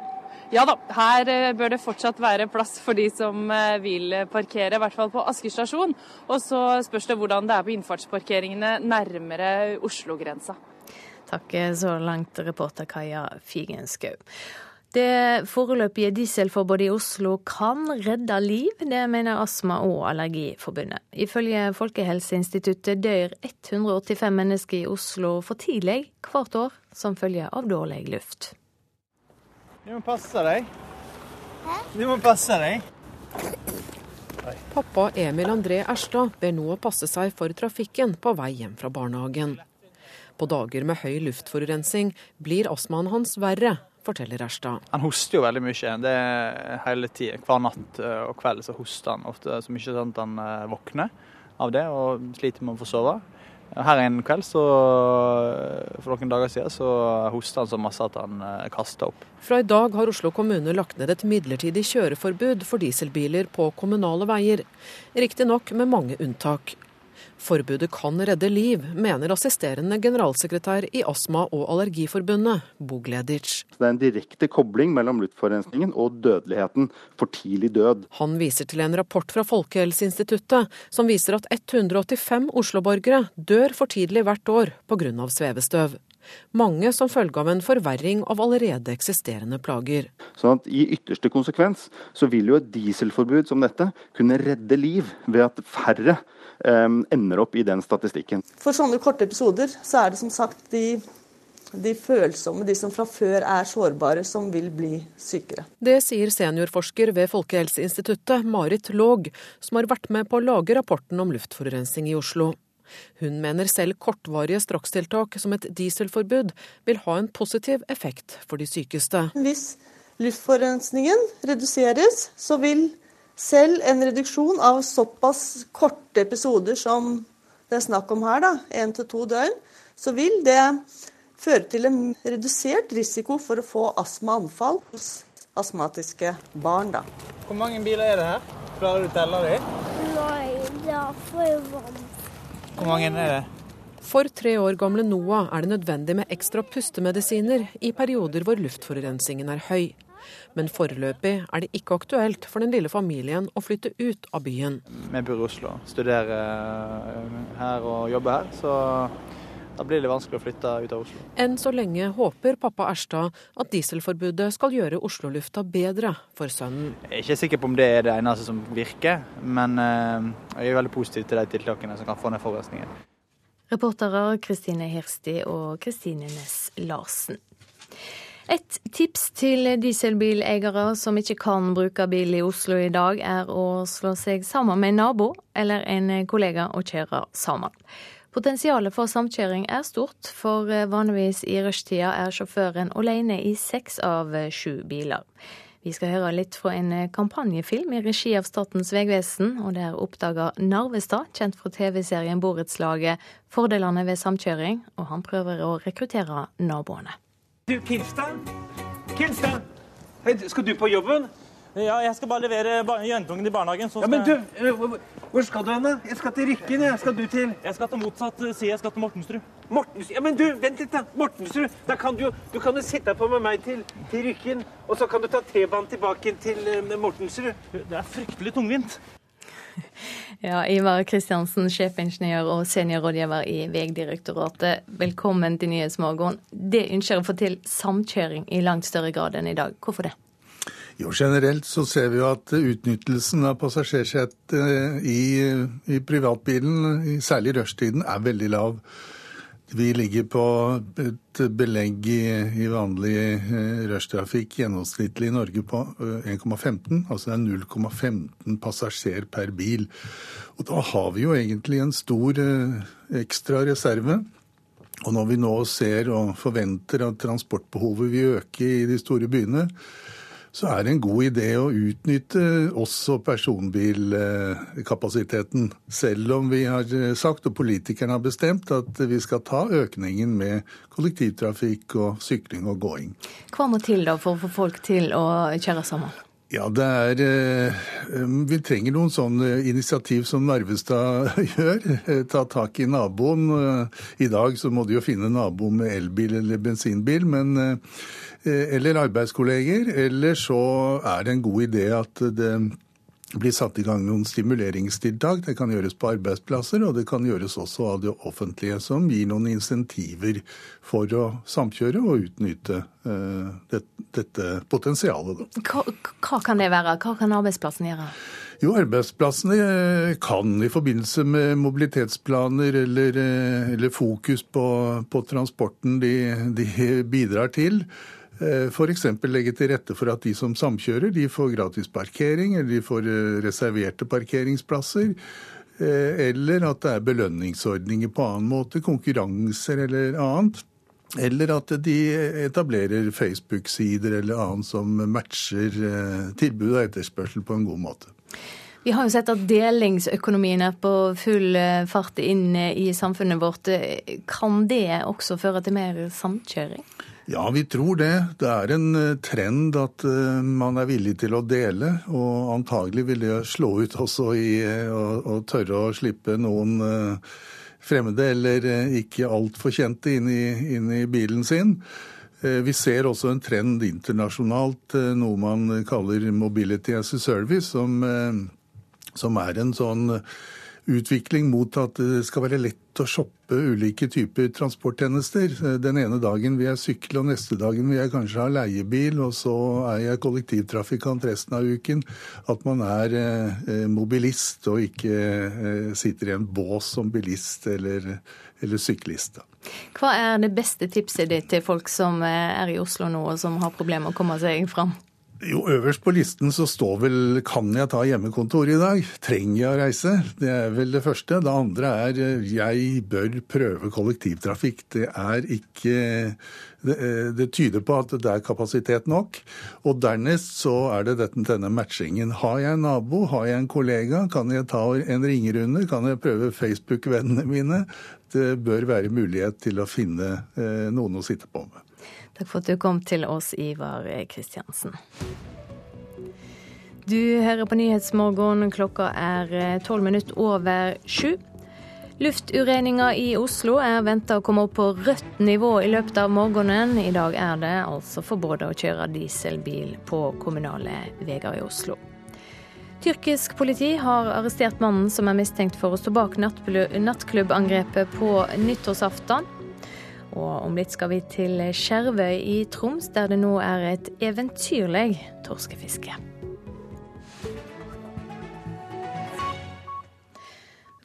Ja da, her eh, bør det fortsatt være plass for de som eh, vil parkere, i hvert fall på Asker stasjon. Og så spørs det hvordan det er på innfartsparkeringene nærmere Oslo-grensa. Takk så langt, reporter Kaja Figenschou. Det foreløpige dieselforbudet i Oslo kan redde liv, det mener Astma- og Allergiforbundet. Ifølge Folkehelseinstituttet dør 185 mennesker i Oslo for tidlig hvert år som følge av dårlig luft. Du må passe deg. Du må passe deg. Pappa Emil André Erstad ber nå å passe seg for trafikken på vei hjem fra barnehagen. På dager med høy luftforurensning blir astmaen hans verre, forteller Erstad. Han hoster jo veldig mye. Det er hele tida. Hver natt eh, og kveld så hoster han ofte så mye sånn at han eh, våkner av det og sliter med å få sove. Her en kveld, så, eh, for noen dager siden, så hosta han så masse at han kasta opp. Fra i dag har Oslo kommune lagt ned et midlertidig kjøreforbud for dieselbiler på kommunale veier. Riktignok med mange unntak. Forbudet kan redde liv, mener assisterende generalsekretær i Astma- og Allergiforbundet, Bogledic. Det er en direkte kobling mellom luftforurensningen og dødeligheten, for tidlig død. Han viser til en rapport fra Folkehelseinstituttet som viser at 185 Oslo-borgere dør for tidlig hvert år pga. svevestøv. Mange som følge av en forverring av allerede eksisterende plager. Sånn at I ytterste konsekvens så vil jo et dieselforbud som dette kunne redde liv ved at færre eh, ender opp i den statistikken. For sånne korte episoder så er det som sagt de, de følsomme, de som fra før er sårbare, som vil bli sykere. Det sier seniorforsker ved Folkehelseinstituttet Marit Låg, som har vært med på å lage rapporten om luftforurensning i Oslo. Hun mener selv kortvarige strakstiltak som et dieselforbud vil ha en positiv effekt for de sykeste. Hvis luftforurensningen reduseres, så vil selv en reduksjon av såpass korte episoder som det er snakk om her, da, én til to døgn, så vil det føre til en redusert risiko for å få astmaanfall hos astmatiske barn. Da. Hvor mange biler er det her? Klarer du å telle dem? Nei, det er for varmt. Hvor mange er det? For tre år gamle Noah er det nødvendig med ekstra pustemedisiner i perioder hvor luftforurensningen er høy. Men foreløpig er det ikke aktuelt for den lille familien å flytte ut av byen. Vi bor i Oslo, studerer her og jobber her. så da blir det vanskelig å flytte ut av Oslo. Enn så lenge håper pappa Erstad at dieselforbudet skal gjøre Oslo-lufta bedre for sønnen. Jeg er ikke sikker på om det er det eneste som virker, men eh, jeg er veldig positiv til de tiltakene som kan få ned forurensningen. Reportere Kristine Hirsti og Kristine Næss Larsen. Et tips til dieselbileiere som ikke kan bruke bil i Oslo i dag, er å slå seg sammen med en nabo eller en kollega og kjøre sammen. Potensialet for samkjøring er stort, for vanligvis i rushtida er sjåføren alene i seks av sju biler. Vi skal høre litt fra en kampanjefilm i regi av Statens vegvesen, og der oppdager Narvestad, kjent fra TV-serien Borettslaget, fordelene ved samkjøring, og han prøver å rekruttere naboene. Du, Kilstad? Kilstad? Hei, skal du på jobben? Ja, jeg skal bare levere jentungen i barnehagen. ja, Men du, eh, hvor skal du hen, da? Jeg skal til Rykken. Jeg skal du til Jeg skal til motsatt side. Jeg skal til Mortensrud. Mortensrud? Ja, Men du, vent litt, da. Mortensrud. Da kan du, du kan jo sitte på med meg til, til Rykken, og så kan du ta T-banen tilbake til uh, Mortensrud. Det er fryktelig tungvint. Ja, Ivar Kristiansen, sjefingeniør og seniorrådgiver i Vegdirektoratet. Velkommen til Nyhetsmorgen. Det ønsker å få til samkjøring i langt større grad enn i dag. Hvorfor det? Jo, Generelt så ser vi jo at utnyttelsen av passasjersetet i, i privatbilen, særlig rushtiden, er veldig lav. Vi ligger på et belegg i, i vanlig eh, rushtrafikk gjennomsnittlig i Norge på 1,15. Eh, altså det er 0,15 passasjer per bil. Og da har vi jo egentlig en stor eh, ekstra reserve. Og når vi nå ser og forventer at transportbehovet vil øke i de store byene, så er det en god idé å utnytte også personbilkapasiteten. Selv om vi har sagt, og politikerne har bestemt, at vi skal ta økningen med kollektivtrafikk og sykling og gåing. Hva må til da for å få folk til å kjøre sammen? Ja, det er eh, Vi trenger noen sånne initiativ som Narvestad gjør. Ta tak i naboen. I dag så må de jo finne naboen med elbil eller bensinbil, men eh, Eh, eller arbeidskolleger. Eller så er det en god idé at det blir satt i gang noen stimuleringstiltak. Det kan gjøres på arbeidsplasser, og det kan gjøres også av det offentlige, som gir noen insentiver for å samkjøre og utnytte uh, det, dette potensialet. Hva, hva, kan det være? Hva kan arbeidsplassen gjøre? Jo, arbeidsplassene eh, kan i forbindelse med mobilitetsplaner eller, eller fokus på, på transporten de, de bidrar til, Eh, F.eks. legge til rette for at de som samkjører, de får gratis parkering, eller de får eh, reserverte parkeringsplasser. Eh, eller at det er belønningsordninger på annen måte, konkurranser eller annet. Eller at de etablerer Facebook-sider eller annet som matcher tilbud og etterspørsel på en god måte. Vi har jo sett at delingsøkonomien er på full fart inn i samfunnet vårt. Kan det også føre til mer samkjøring? Ja, vi tror det. Det er en eh, trend at eh, man er villig til å dele. Og antagelig vil det slå ut også i eh, å, tørre å slippe noen fremmede eller ikke altfor kjente inn i, inn i bilen sin. Vi ser også en trend internasjonalt, noe man kaller mobility as a service, som, som er en sånn utvikling mot at det skal være lett å shoppe ulike typer transporttjenester. Den ene dagen vil jeg sykle, og neste dagen vil jeg kanskje ha leiebil, og så er jeg kollektivtrafikant resten av uken. At man er eh, mobilist og ikke eh, sitter i en bås som bilist eller, eller syklist. Hva er det beste tipset ditt til folk som eh, er i Oslo nå og som har problemer med å komme seg fram? Jo, øverst på listen så står vel 'kan jeg ta hjemmekontor i dag'? Trenger jeg å reise? Det er vel det første. Det andre er 'jeg bør prøve kollektivtrafikk'. Det er ikke det, eh, det, tyder på at det er kapasitet nok. Og dernest så er det dette, denne matchingen. Har jeg en nabo, har jeg en kollega, kan jeg ta en ringerunde? Kan jeg prøve Facebook-vennene mine? Det bør være mulighet til å finne eh, noen å sitte på med. Takk for at du kom til oss, Ivar Kristiansen. Du hører på Nyhetsmorgen. Klokka er eh, tolv minutter over sju. Luftureninga i Oslo er venta å komme opp på rødt nivå i løpet av morgenen. I dag er det altså forbudt å kjøre dieselbil på kommunale veier i Oslo. Tyrkisk politi har arrestert mannen som er mistenkt for å stå bak nattklubbangrepet på nyttårsaften. Og om litt skal vi til Skjervøy i Troms, der det nå er et eventyrlig torskefiske.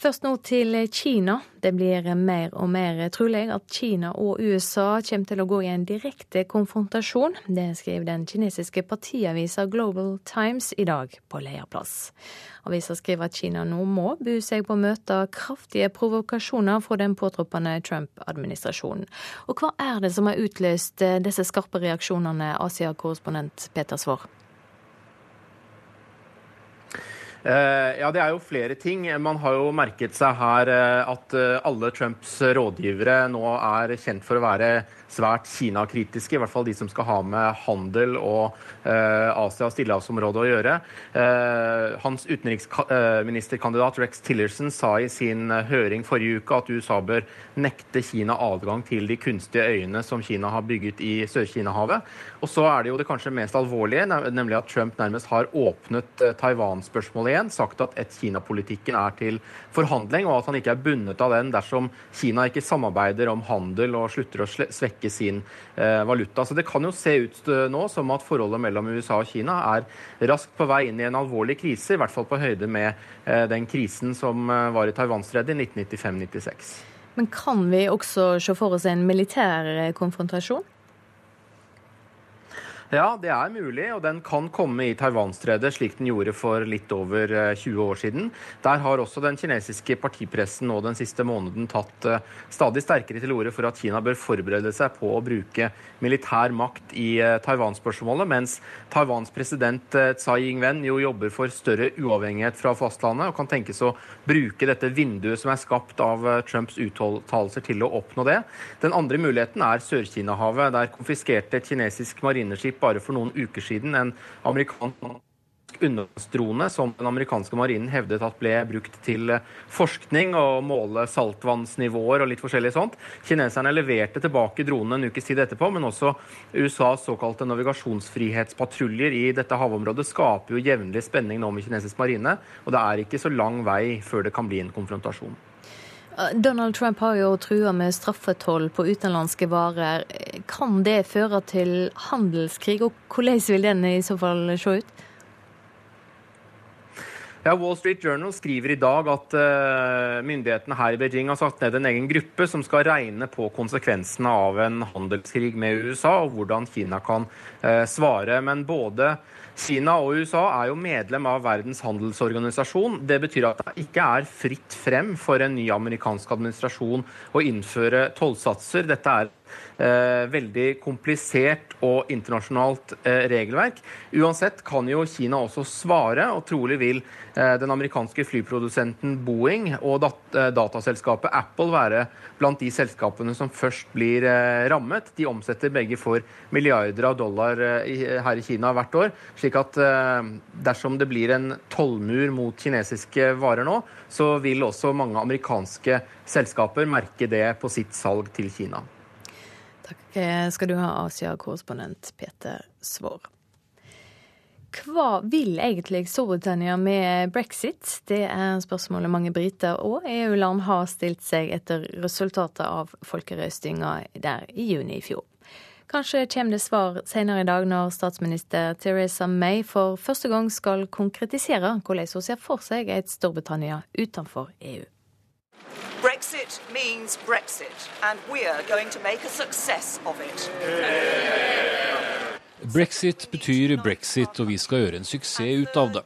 Først nå til Kina. Det blir mer og mer trolig at Kina og USA kommer til å gå i en direkte konfrontasjon. Det skriver den kinesiske partiavisa Global Times i dag på lederplass. Avisa skriver at Kina nå må bu seg på å møte kraftige provokasjoner fra den påtroppende Trump-administrasjonen. Og hva er det som har utløst disse skarpe reaksjonene, Asia-korrespondent Peter Svaar? Eh, ja, Det er jo flere ting. Man har jo merket seg her eh, at eh, alle Trumps rådgivere nå er kjent for å være svært Kina-kritiske, i hvert fall de som skal ha med handel og eh, Asia- og stillehavsområdet å gjøre. Eh, hans utenriksministerkandidat Rex Tillerson sa i sin eh, høring forrige uke at USA bør nekte Kina adgang til de kunstige øyene som Kina har bygget i Sør-Kina-havet. Og så er det jo det kanskje mest alvorlige, nemlig at Trump nærmest har åpnet eh, Taiwan-spørsmålet igjen, sagt at ett-Kina-politikken er til forhandling, og at han ikke er bundet av den dersom Kina ikke samarbeider om handel og slutter å svekke svekke sin eh, valuta. Så Det kan jo se ut eh, nå som at forholdet mellom USA og Kina er raskt på vei inn i en alvorlig krise, i hvert fall på høyde med eh, den krisen som var i Taiwanstredet i 1995-96. Men kan vi også se for oss en militær konfrontasjon? Ja, det er mulig, og den kan komme i Taiwanstredet, slik den gjorde for litt over 20 eh, år siden. Der har også den kinesiske partipressen nå den siste måneden tatt eh, stadig sterkere til orde for at Kina bør forberede seg på å bruke militær makt i eh, Taiwan-spørsmålet, mens Taiwans president Tsai Ing-wen jo jobber for større uavhengighet fra fastlandet og kan tenkes å bruke dette vinduet som er skapt av Trumps uttalelser til å oppnå det. Den andre muligheten er Sør-Kina-havet, der konfiskerte kinesisk marineskip bare for noen uker siden en amerikansk undervannsdrone som den amerikanske marinen hevdet at ble brukt til forskning og måle saltvannsnivåer og litt forskjellig sånt. Kineserne leverte tilbake dronen en ukes tid etterpå, men også USAs såkalte navigasjonsfrihetspatruljer i dette havområdet skaper jo jevnlig spenning nå med kinesisk marine, og det er ikke så lang vei før det kan bli en konfrontasjon. Donald Trump har jo trua med straffetoll på utenlandske varer. Kan det føre til handelskrig, og hvordan vil den i så fall se ut? Ja, Wall Street Journal skriver i dag at uh, myndighetene her i Beijing har satt ned en egen gruppe som skal regne på konsekvensene av en handelskrig med USA, og hvordan Kina kan uh, svare. Men både Kina og USA er jo medlem av Verdens handelsorganisasjon. Det betyr at det ikke er fritt frem for en ny amerikansk administrasjon å innføre tollsatser. Dette er veldig komplisert og internasjonalt eh, regelverk. Uansett kan jo Kina også svare, og trolig vil eh, den amerikanske flyprodusenten Boeing og dataselskapet Apple være blant de selskapene som først blir rammet. De omsetter begge for milliarder av dollar her i Kina hvert år. slik at dersom det blir en tollmur mot kinesiske varer nå, så vil også mange amerikanske selskaper merke det på sitt salg til Kina. Takk eh, skal du ha, Asia-korrespondent Peter Svaar. Hva vil egentlig Storbritannia med brexit? Det er spørsmålet mange briter og EU-land har stilt seg etter resultatet av folkerøstinga der i juni i fjor. Kanskje kommer det svar senere i dag når statsminister Theresa May for første gang skal konkretisere hvordan hun ser for seg et Storbritannia utenfor EU. Brexit means Brexit, and we're going to make a success of it. Brexit betyr brexit, og vi skal gjøre en suksess ut av det.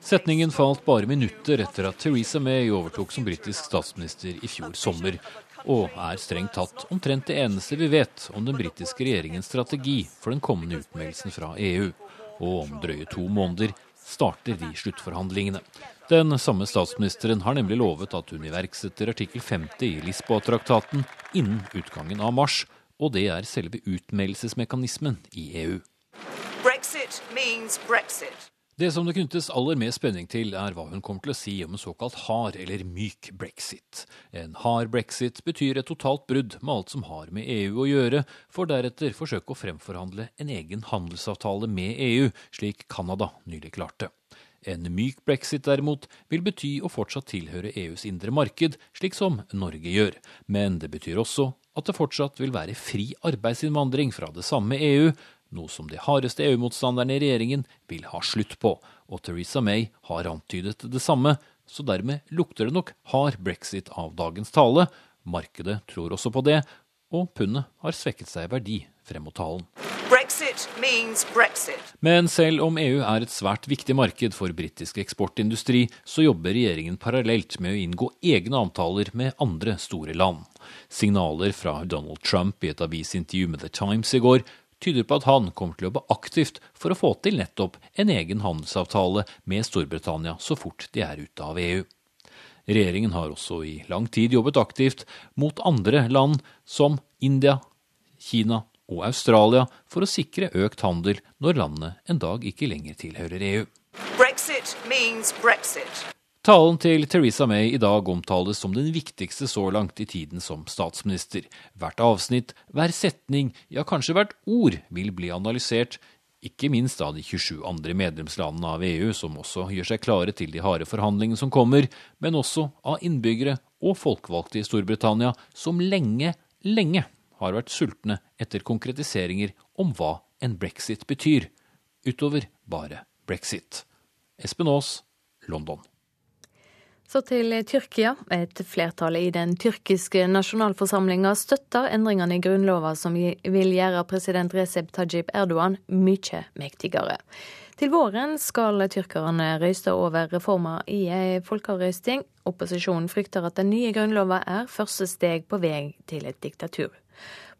Setningen falt bare minutter etter at Theresa May overtok som britisk statsminister i fjor sommer, og er strengt tatt omtrent det eneste vi vet om den britiske regjeringens strategi for den kommende utmeldelsen fra EU. Og om drøye to måneder starter de sluttforhandlingene. Den samme statsministeren har nemlig lovet at hun iverksetter artikkel 50 i Lisboa-traktaten innen utgangen av mars, og det er selve utmeldelsesmekanismen i EU. Brexit means Brexit. Det som det knyttes aller mest spenning til, er hva hun kommer til å si om en såkalt hard eller myk brexit. En hard brexit betyr et totalt brudd med alt som har med EU å gjøre, for deretter forsøke å fremforhandle en egen handelsavtale med EU, slik Canada nylig klarte. En myk brexit derimot vil bety å fortsatt tilhøre EUs indre marked, slik som Norge gjør. Men det betyr også at det fortsatt vil være fri arbeidsinnvandring fra det samme EU, noe som de hardeste EU-motstanderne i regjeringen vil ha slutt på, og Theresa May har antydet det samme så dermed lukter det nok hard brexit av dagens tale. Markedet tror også på det, og pundet har svekket seg i verdi frem mot talen. Brexit means Brexit. Men selv om EU er et svært viktig marked for britisk eksportindustri, så jobber regjeringen parallelt med å inngå egne avtaler med andre store land. Signaler fra Donald Trump i et avisintervju med The Times i går tyder på at han kommer til å jobbe aktivt for å få til nettopp en egen handelsavtale med Storbritannia så fort de er ute av EU. Regjeringen har også i lang tid jobbet aktivt mot andre land som India, Kina og Australia for å sikre økt handel når landet en dag ikke lenger tilhører EU. Brexit means Brexit. Talen til Theresa May i dag omtales som den viktigste så langt i tiden som statsminister. Hvert avsnitt, hver setning, ja kanskje hvert ord vil bli analysert, ikke minst av de 27 andre medlemslandene av EU, som også gjør seg klare til de harde forhandlingene som kommer, men også av innbyggere og folkevalgte i Storbritannia, som lenge, lenge har vært sultne etter konkretiseringer om hva en brexit betyr, utover bare brexit. Espen Aas, London. Så til Tyrkia. Et flertall i den tyrkiske nasjonalforsamlinga støtter endringene i grunnlova som vil gjøre president Recep Tajib Erdogan mye mektigere. Til våren skal tyrkerne røyste over reformer i ei folkeavrøysting. Opposisjonen frykter at den nye grunnlova er første steg på vei til et diktatur.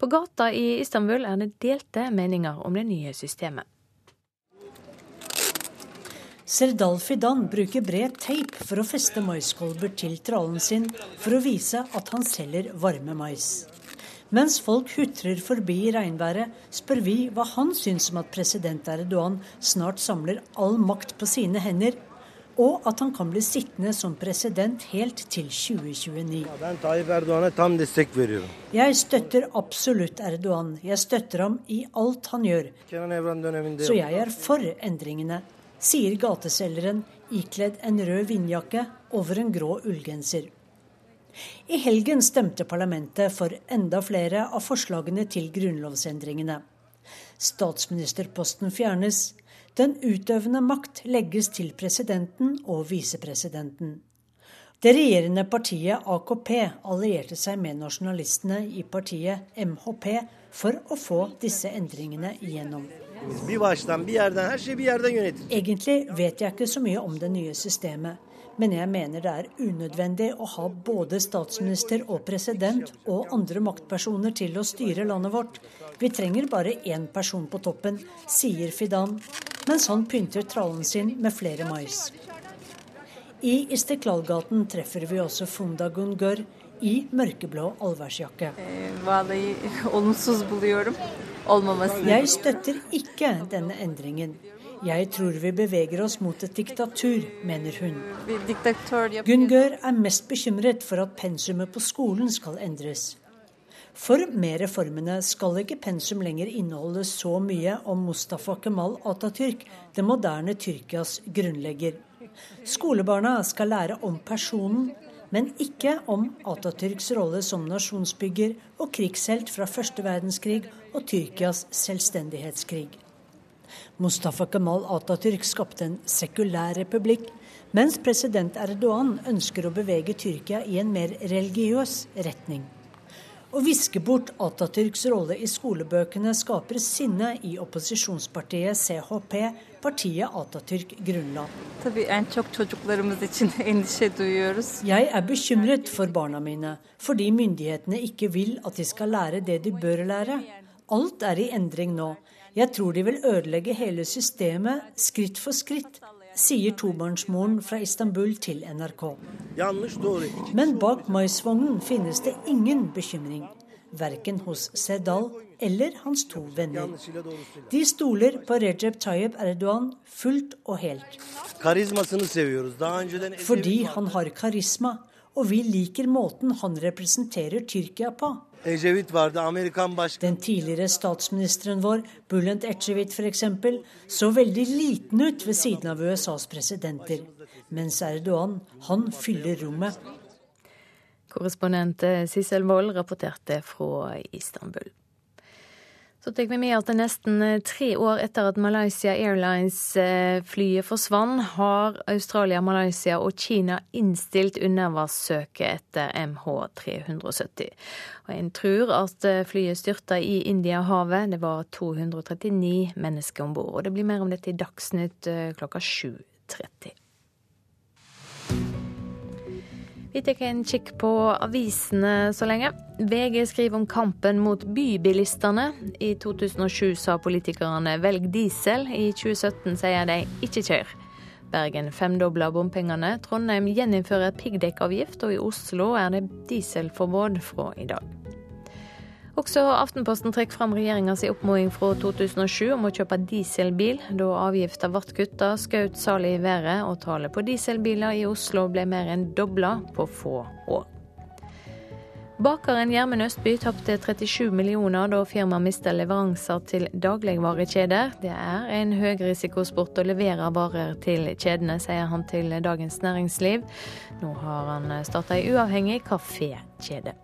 På gata i Istanbul er det delte meninger om det nye systemet. Serdal Dan bruker bred teip for å feste maiskolber til trallen sin for å vise at han selger varme mais. Mens folk hutrer forbi i regnværet, spør vi hva han syns om at president Erdogan snart samler all makt på sine hender og at han kan bli sittende som president helt til 2029. Jeg støtter absolutt Erdogan. Jeg støtter ham i alt han gjør. Så jeg er for endringene, sier gateselgeren ikledd en rød vindjakke over en grå ullgenser. I helgen stemte parlamentet for enda flere av forslagene til grunnlovsendringene. Statsministerposten fjernes, den utøvende makt legges til presidenten og visepresidenten. Det regjerende partiet AKP allierte seg med nasjonalistene i partiet MHP for å få disse endringene igjennom. Egentlig vet jeg ikke så mye om det nye systemet, men jeg mener det er unødvendig å ha både statsminister og president og andre maktpersoner til å styre landet vårt. Vi trenger bare én person på toppen, sier Fidan, mens han pynter trallen sin med flere mais. I Istiklalgaten treffer vi også Funda Gungur i mørkeblå allværsjakke. Jeg støtter ikke denne endringen. Jeg tror vi beveger oss mot et diktatur, mener hun. Gungør er mest bekymret for at pensumet på skolen skal endres. For med reformene skal ikke pensum lenger inneholde så mye om Mustafa Kemal Atatürk, det moderne Tyrkias grunnlegger. Skolebarna skal lære om personen, men ikke om Atatürks rolle som nasjonsbygger og krigshelt fra første verdenskrig og Tyrkias selvstendighetskrig. Mustafa Kemal Atatürk skapte en sekulær republikk, mens president Erdogan ønsker å bevege Tyrkia i en mer religiøs retning. Å viske bort Atatürks rolle i skolebøkene skaper sinne i opposisjonspartiet CHP, partiet Atatürk grunnla. Jeg er bekymret for barna mine, fordi myndighetene ikke vil at de skal lære det de bør lære. Alt er i endring nå. Jeg tror de vil ødelegge hele systemet skritt for skritt, sier tobarnsmoren fra Istanbul til NRK. Men bak maisvognen finnes det ingen bekymring. Verken hos Sedal eller hans to venner. De stoler på Recep Tayyip Erdogan fullt og helt. Fordi han har karisma, og vi liker måten han representerer Tyrkia på. Den tidligere statsministeren vår, Bulent Ecevit f.eks., så veldig liten ut ved siden av USAs presidenter. Mens Erdogan, han fyller rommet. Korrespondent Sissel Wold rapporterte fra Istanbul. Så tar vi med at nesten eh, tre år etter at Malaysia Airlines-flyet eh, forsvant, har Australia, Malaysia og Kina innstilt undervannssøket etter MH370. Og En tror at eh, flyet styrta i Indiahavet. Det var 239 mennesker om bord. Det blir mer om dette i Dagsnytt klokka 7.30. Vi tar en kikk på avisene så lenge. VG skriver om kampen mot bybilistene. I 2007 sa politikerne 'velg diesel'. I 2017 sier de 'ikke kjør'. Bergen femdobler bompengene. Trondheim gjeninnfører piggdekkavgift, og i Oslo er det dieselforbud fra i dag. Også Aftenposten trekker fram regjeringas oppfordring fra 2007 om å kjøpe dieselbil. Da avgifta ble kutta, skjøt salget i været, og tallet på dieselbiler i Oslo ble mer enn dobla på få år. Bakeren Gjermund Østby tapte 37 millioner da firmaet mista leveranser til dagligvarekjeder. Det er en høyrisikosport å levere varer til kjedene, sier han til Dagens Næringsliv. Nå har han starta ei uavhengig kafékjede.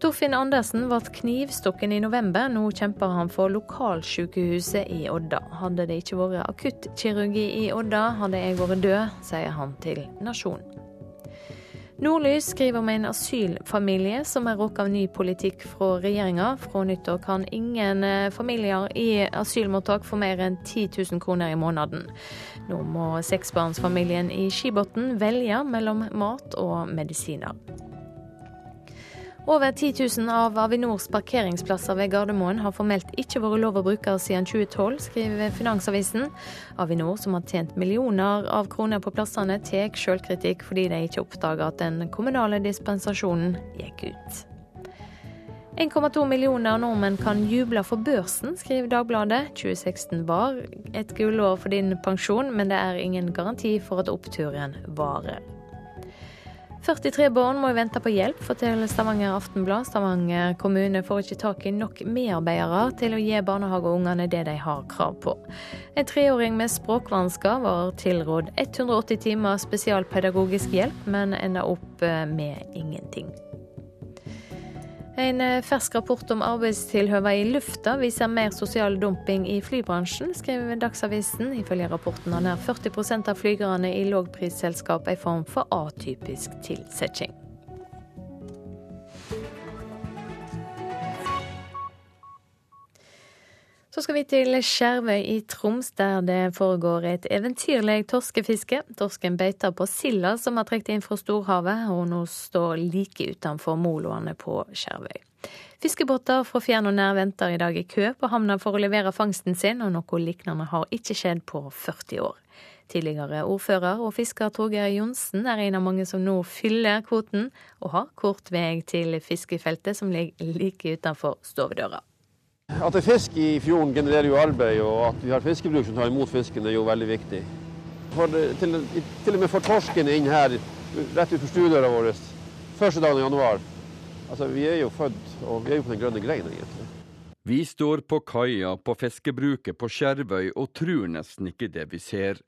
Torfinn Andersen ble knivstukken i november. Nå kjemper han for lokalsykehuset i Odda. Hadde det ikke vært akuttkirurgi i Odda, hadde jeg vært død, sier han til Nasjonen. Nordlys skriver om en asylfamilie som er råket av ny politikk fra regjeringa. Fra nyttår kan ingen eh, familier i asylmottak få mer enn 10 000 kroner i måneden. Nå må seksbarnsfamilien i Skibotn velge mellom mat og medisiner. Over 10 000 av Avinors parkeringsplasser ved Gardermoen har formelt ikke vært lov å bruke siden 2012, skriver Finansavisen. Avinor, som har tjent millioner av kroner på plassene, tar sjølkritikk fordi de ikke oppdaga at den kommunale dispensasjonen gikk ut. 1,2 millioner nordmenn kan juble for børsen, skriver Dagbladet. 2016 var et gullår for din pensjon, men det er ingen garanti for at oppturen varer. 43 barn må vente på hjelp, forteller Stavanger Aftenblad. Stavanger kommune får ikke tak i nok medarbeidere til å gi barnehageungene det de har krav på. En treåring med språkvansker var tilrådd 180 timer spesialpedagogisk hjelp, men enda opp eh, med ingenting. En eh, fersk rapport om arbeidstilhøva i lufta viser mer sosial dumping i flybransjen, skriver Dagsavisen. Ifølge rapporten har nær 40% av flygerne i lågprisselskap en form for atypisk tilsetting. Så skal vi til Skjervøy i Troms, der det foregår et eventyrlig torskefiske. Torsken beiter på silda som har trukket inn fra storhavet, og nå står like utenfor moloene på Skjervøy. Fiskebåter fra fjern og nær venter i dag i kø på havna for å levere fangsten sin, og noe lignende har ikke skjedd på 40 år. Tidligere ordfører og fisker Torgeir Johnsen er en av mange som nå fyller kvoten, og har kort vei til fiskefeltet som ligger like utenfor stovedøra. At det er fisk i fjorden genererer jo arbeid, og at vi har fiskebruk som tar imot fisken er jo veldig viktig. For, til, til, og med for torsken inn her, rett utenfor stuedøra vår, første dagen i januar. Altså, Vi er jo født, og vi er jo på den grønne greien, egentlig. Vi står på kaia på fiskebruket på Skjervøy og tror nesten ikke det vi ser.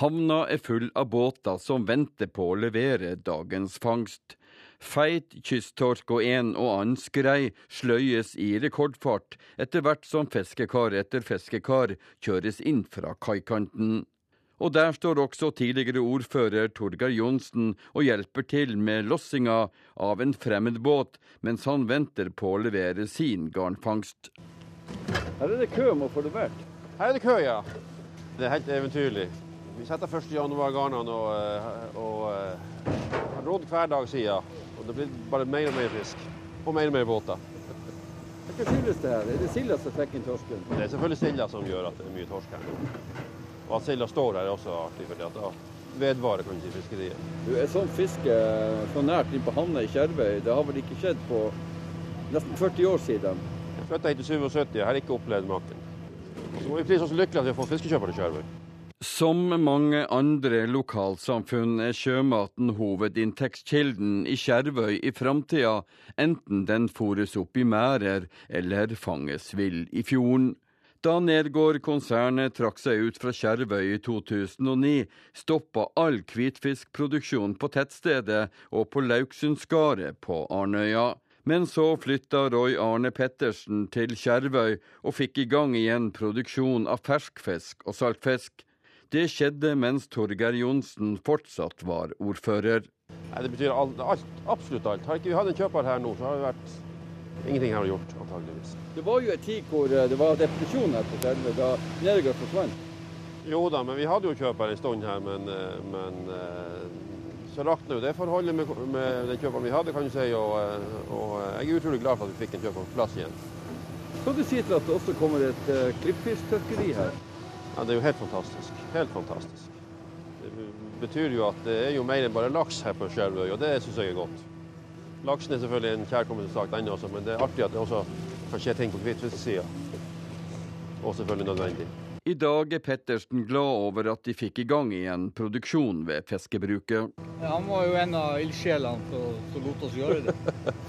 Havna er full av båter som venter på å levere dagens fangst. Feit kysttorsk og en og annen skrei sløyes i rekordfart etter hvert som fiskekar etter fiskekar kjøres inn fra kaikanten. Og der står også tidligere ordfører Torgeir Johnsen og hjelper til med lossinga av en fremmedbåt, mens han venter på å levere sin garnfangst. Her er det kø om å få levert. Her er det kø, ja. Det er helt eventyrlig. Vi setter 1. januar garnene og, eh, og, og eh, har rådd hver dag siden. Og det blir bare mer og mer fisk. Og mer og mer båter. Hva skyldes det her? Er det silda som trekker inn torsken? Det er selvfølgelig silda som gjør at det er mye torsk her nå. Og at silda står her er også artig, for da vedvarer kan du fiskeriet. Du, er sånn fiske så nært inn på havna i Skjervøy, det har vel ikke skjedd på nesten 40 år siden? Jeg flytta hit i 77, jeg har ikke opplevd maken. Så må vi prise oss lykkelige at vi har fått fiskekjøper til Skjervøy. Som mange andre lokalsamfunn er sjømaten hovedinntektskilden i Skjervøy i framtida, enten den fôres opp i merder eller fanges vill i fjorden. Da Nergård-konsernet trakk seg ut fra Skjervøy i 2009, stoppa all hvitfiskproduksjon på tettstedet og på Lauksundskaret på Arnøya. Men så flytta Roy Arne Pettersen til Skjervøy og fikk i gang igjen produksjon av ferskfisk og saltfisk. Det skjedde mens Torgeir Johnsen fortsatt var ordfører. Nei, det betyr alt, alt, absolutt alt. Har ikke vi hatt en kjøper her nå, så har det vært ingenting her å gjort, antageligvis. Det var jo en tid hvor eh, det var depresjon her på Skjervøy, da Nergård forsvant. Jo da, men vi hadde jo kjøper en stund her, men, eh, men eh, så rakna jo det forholdet med, med, den kjøperen vi hadde, kan du si. Og, og, jeg er utrolig glad for at vi fikk en kjøper på plass igjen. Hva du sier til at det også kommer et uh, klippfisktørkeri her? Ja, Det er jo helt fantastisk. Helt fantastisk. Det betyr jo at det er jo mer enn bare laks her på Skjervøy, og det syns jeg er godt. Laksen er selvfølgelig en kjærkommen sak, den også, men det er artig at det også kan skje ting på hvitfisksida. Og selvfølgelig nødvendig. I dag er Pettersen glad over at de fikk i gang igjen produksjon ved fiskebruket. Ja, han var jo en av ildsjelene som lot oss gjøre det.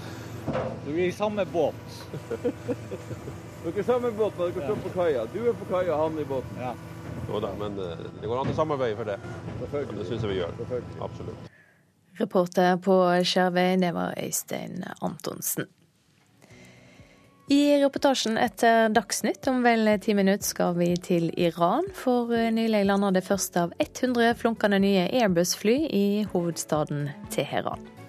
Så vi er i samme båt. Dere er samme båt, men dere står på kaia. Du er på kaia, han i båten. Ja. Jo da, men eh, det går an å samarbeide for det. Det syns jeg vi gjør. Absolutt. Reporter på Skjervøy, det var Øystein Antonsen. I reportasjen etter Dagsnytt om vel ti minutter skal vi til Iran. For nylig landa det første av 100 flunkende nye Airbus-fly i hovedstaden Teheran.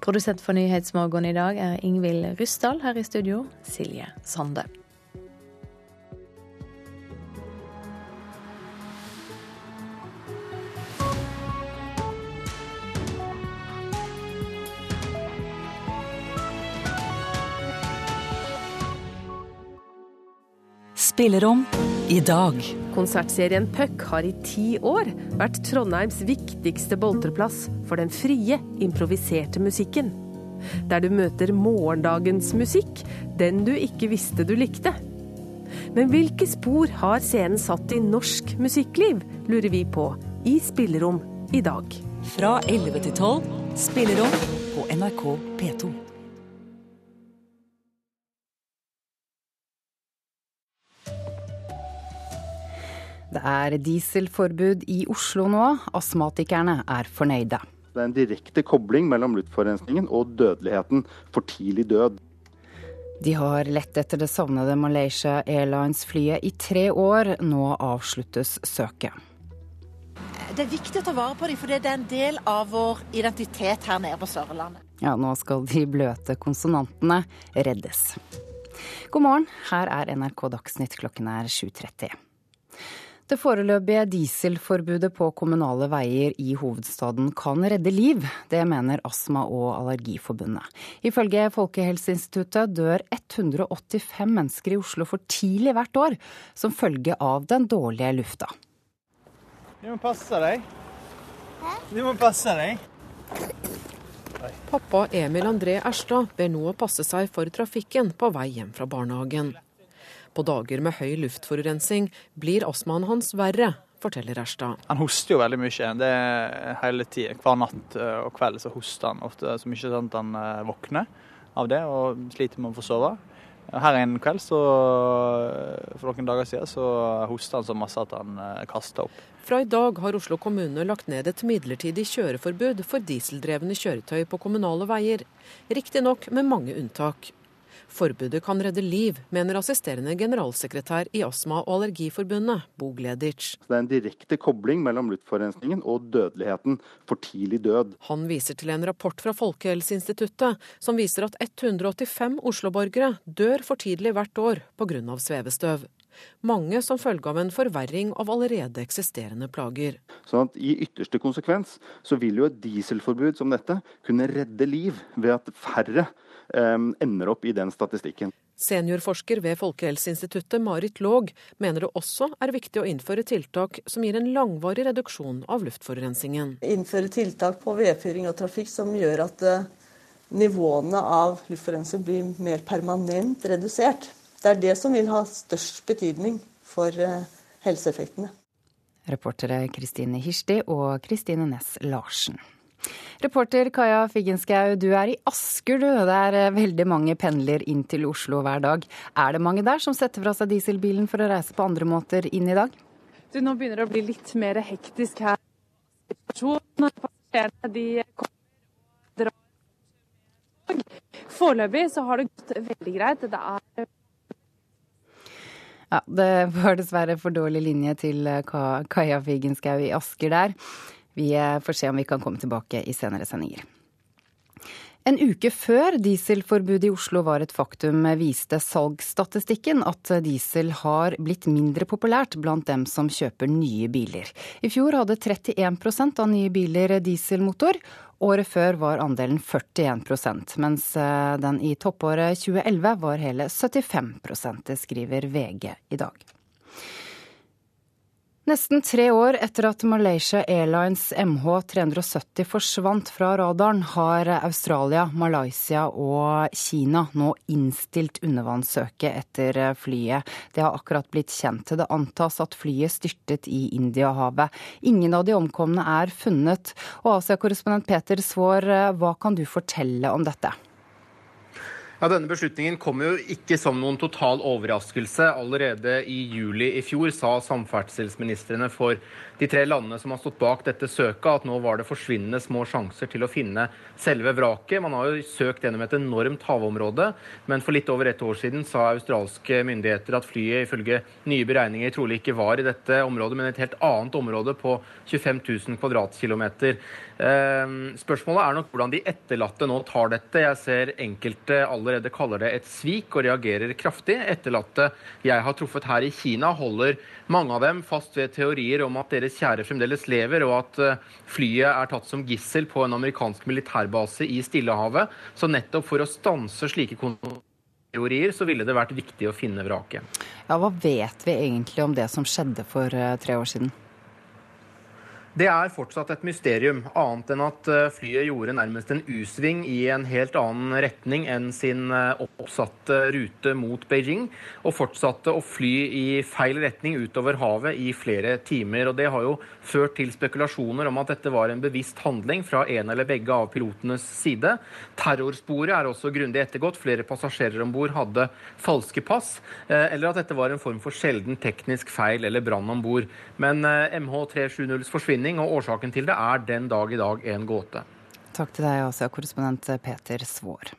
Produsent for Nyhetsmorgen i dag er Ingvild Ryssdal. Her i studio Silje Sande. Spillerom i dag. Konsertserien Puck har i ti år vært Trondheims viktigste boltreplass for den frie, improviserte musikken. Der du møter morgendagens musikk, den du ikke visste du likte. Men hvilke spor har scenen satt i norsk musikkliv, lurer vi på i Spillerom i dag. Fra 11 til 12, Spillerom på NRK P2. Det er dieselforbud i Oslo nå. Astmatikerne er fornøyde. Det er en direkte kobling mellom luftforurensningen og dødeligheten. For tidlig død. De har lett etter det savnede Malaysia Airlines-flyet i tre år. Nå avsluttes søket. Det er viktig å ta vare på dem, for det er en del av vår identitet her nede på Sørlandet. Ja, nå skal de bløte konsonantene reddes. God morgen, her er NRK Dagsnytt klokken er 7.30. Det foreløpige dieselforbudet på kommunale veier i hovedstaden kan redde liv. Det mener Astma- og Allergiforbundet. Ifølge Folkehelseinstituttet dør 185 mennesker i Oslo for tidlig hvert år som følge av den dårlige lufta. Du må passe deg. Du må passe deg. Pappa Emil André Erstad ber nå passe seg for trafikken på vei hjem fra barnehagen. På dager med høy luftforurensning blir astmaen hans verre, forteller Erstad. Han hoster jo veldig mye. Det er hele tida. Hver natt eh, og kveld så hoster han ofte så mye sånn at han eh, våkner av det og sliter med å få sove. Her en kveld, så, for noen dager siden, så hosta han så masse at han kasta opp. Fra i dag har Oslo kommune lagt ned et midlertidig kjøreforbud for dieseldrevne kjøretøy på kommunale veier. Riktignok med mange unntak. Forbudet kan redde liv, mener assisterende generalsekretær i Astma- og Allergiforbundet, Bo Gleditsch. Det er en direkte kobling mellom luftforurensningen og dødeligheten, for tidlig død. Han viser til en rapport fra Folkehelseinstituttet som viser at 185 Oslo-borgere dør for tidlig hvert år pga. svevestøv. Mange som følge av en forverring av allerede eksisterende plager. Sånn at I ytterste konsekvens så vil jo et dieselforbud som dette kunne redde liv ved at færre ender opp i den statistikken. Seniorforsker ved Folkehelseinstituttet Marit Låg mener det også er viktig å innføre tiltak som gir en langvarig reduksjon av luftforurensningen. Innføre tiltak på vedfyring og trafikk som gjør at uh, nivåene av luftforurensning blir mer permanent redusert. Det er det som vil ha størst betydning for uh, helseeffektene. Reportere Kristine Hirsti og Kristine Næss Larsen. Reporter Kaja Figgenschou, du er i Asker, du. Det er eh, veldig mange pendler inn til Oslo hver dag. Er det mange der som setter fra seg dieselbilen for å reise på andre måter inn i dag? Du, nå begynner det å bli litt mer hektisk her. Passasjerene de kommer Foreløpig så har det gått veldig greit. Det er ja, Det var dessverre for dårlig linje til eh, Kaja Figenschou i Asker der. Vi eh, får se om vi kan komme tilbake i senere sendinger. En uke før dieselforbudet i Oslo var et faktum, viste salgsstatistikken at diesel har blitt mindre populært blant dem som kjøper nye biler. I fjor hadde 31% av nye biler dieselmotor. Året før var andelen 41% mens eh, den i toppåret 2011 var hele 75 Det skriver VG i dag. Nesten tre år etter at Malaysia Airlines MH370 forsvant fra radaren, har Australia, Malaysia og Kina nå innstilt undervannssøket etter flyet. Det har akkurat blitt kjent. Det antas at flyet styrtet i Indiahavet. Ingen av de omkomne er funnet. Og Asia-korrespondent Peter Svaar, hva kan du fortelle om dette? Ja, Denne beslutningen kom jo ikke som noen total overraskelse. Allerede i juli i fjor sa samferdselsministrene for de tre landene som har stått bak dette søket, at nå var det forsvinnende små sjanser til å finne selve vraket. Man har jo søkt gjennom et enormt havområde, men for litt over et år siden sa australske myndigheter at flyet ifølge nye beregninger trolig ikke var i dette området, men et helt annet område på 25 000 kvadratkilometer. Ehm, spørsmålet er nok hvordan de etterlatte nå tar dette. Jeg ser enkelte allerede kaller det et svik og reagerer kraftig. Etterlatte jeg har truffet her i Kina, holder mange av dem fast ved teorier om at deres kjære fremdeles lever, og at eh, flyet er tatt som gissel på en amerikansk militærbase i Stillehavet. Så nettopp for å stanse slike teorier, så ville det vært viktig å finne vraket. Ja, Hva vet vi egentlig om det som skjedde for eh, tre år siden? Det er fortsatt et mysterium, annet enn at eh, flyet gjorde nærmest en U-sving i en helt annen retning enn sin eh, oppsatte rute mot Beijing, og fortsatte å fly i feil retning utover havet i flere timer. Og Det har jo ført til spekulasjoner om at dette var en bevisst handling fra en eller begge av pilotenes side. Terrorsporet er også grundig ettergått. Flere passasjerer om bord hadde falske pass, eh, eller at dette var en form for sjelden teknisk feil eller brann om bord. Men MH370s forsvinning forsvinning, og årsaken til det er den dag i dag en gåte. Takk til deg, Asia-korrespondent Peter Svår.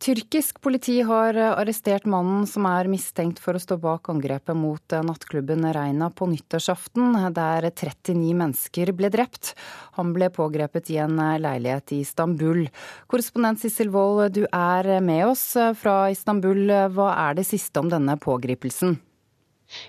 Tyrkisk politi har arrestert mannen som er mistenkt for å stå bak angrepet mot nattklubben Reina på nyttårsaften, der 39 mennesker ble drept. Han ble pågrepet i en leilighet i Istanbul. Korrespondent Sissel Wold, du er med oss fra Istanbul. Hva er det siste om denne pågripelsen?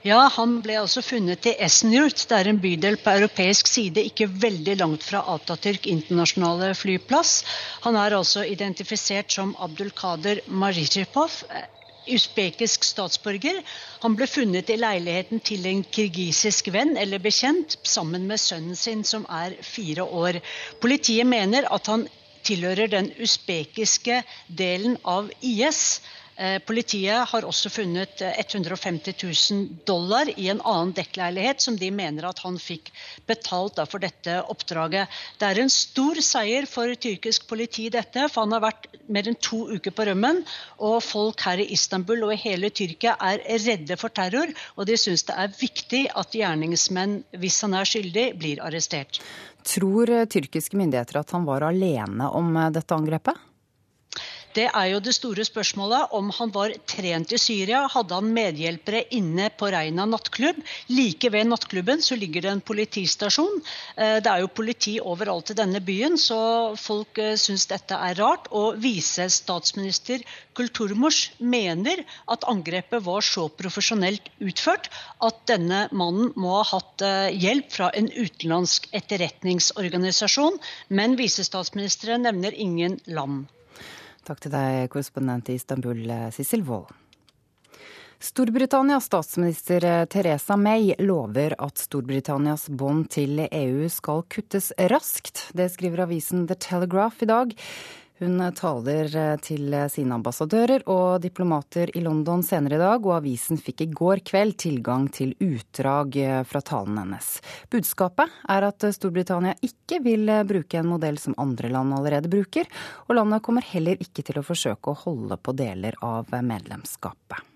Ja, han ble altså funnet i Esenyurt. Det er en bydel på europeisk side, ikke veldig langt fra Atatürk internasjonale flyplass. Han er altså identifisert som Abdulkader Marijipov, usbekisk statsborger. Han ble funnet i leiligheten til en kirgisisk venn eller bekjent, sammen med sønnen sin, som er fire år. Politiet mener at han tilhører den usbekiske delen av IS. Eh, politiet har også funnet 150 eh, 000 dollar i en annen dekkleilighet, som de mener at han fikk betalt for dette oppdraget. Det er en stor seier for tyrkisk politi, dette, for han har vært mer enn to uker på rømmen. Og folk her i Istanbul og i hele Tyrkia er redde for terror, og de syns det er viktig at gjerningsmenn, hvis han er skyldig, blir arrestert. Tror eh, tyrkiske myndigheter at han var alene om dette angrepet? Det er jo det store spørsmålet om han var trent i Syria. Hadde han medhjelpere inne på Reina nattklubb? Like ved nattklubben så ligger det en politistasjon. Eh, det er jo politi overalt i denne byen, så folk eh, syns dette er rart. Og visestatsminister Kulturmors mener at angrepet var så profesjonelt utført at denne mannen må ha hatt eh, hjelp fra en utenlandsk etterretningsorganisasjon. Men visestatsministeren nevner ingen land. Takk til deg, korrespondent i Istanbul, Sissel Wold. Storbritannias statsminister Teresa May lover at Storbritannias bånd til EU skal kuttes raskt. Det skriver avisen The Telegraph i dag. Hun taler eh, til sine ambassadører og diplomater i London senere i dag, og avisen fikk i går kveld tilgang til utdrag eh, fra talen hennes. Budskapet er at Storbritannia ikke vil eh, bruke en modell som andre land allerede bruker, og landet kommer heller ikke til å forsøke å holde på deler av medlemskapet.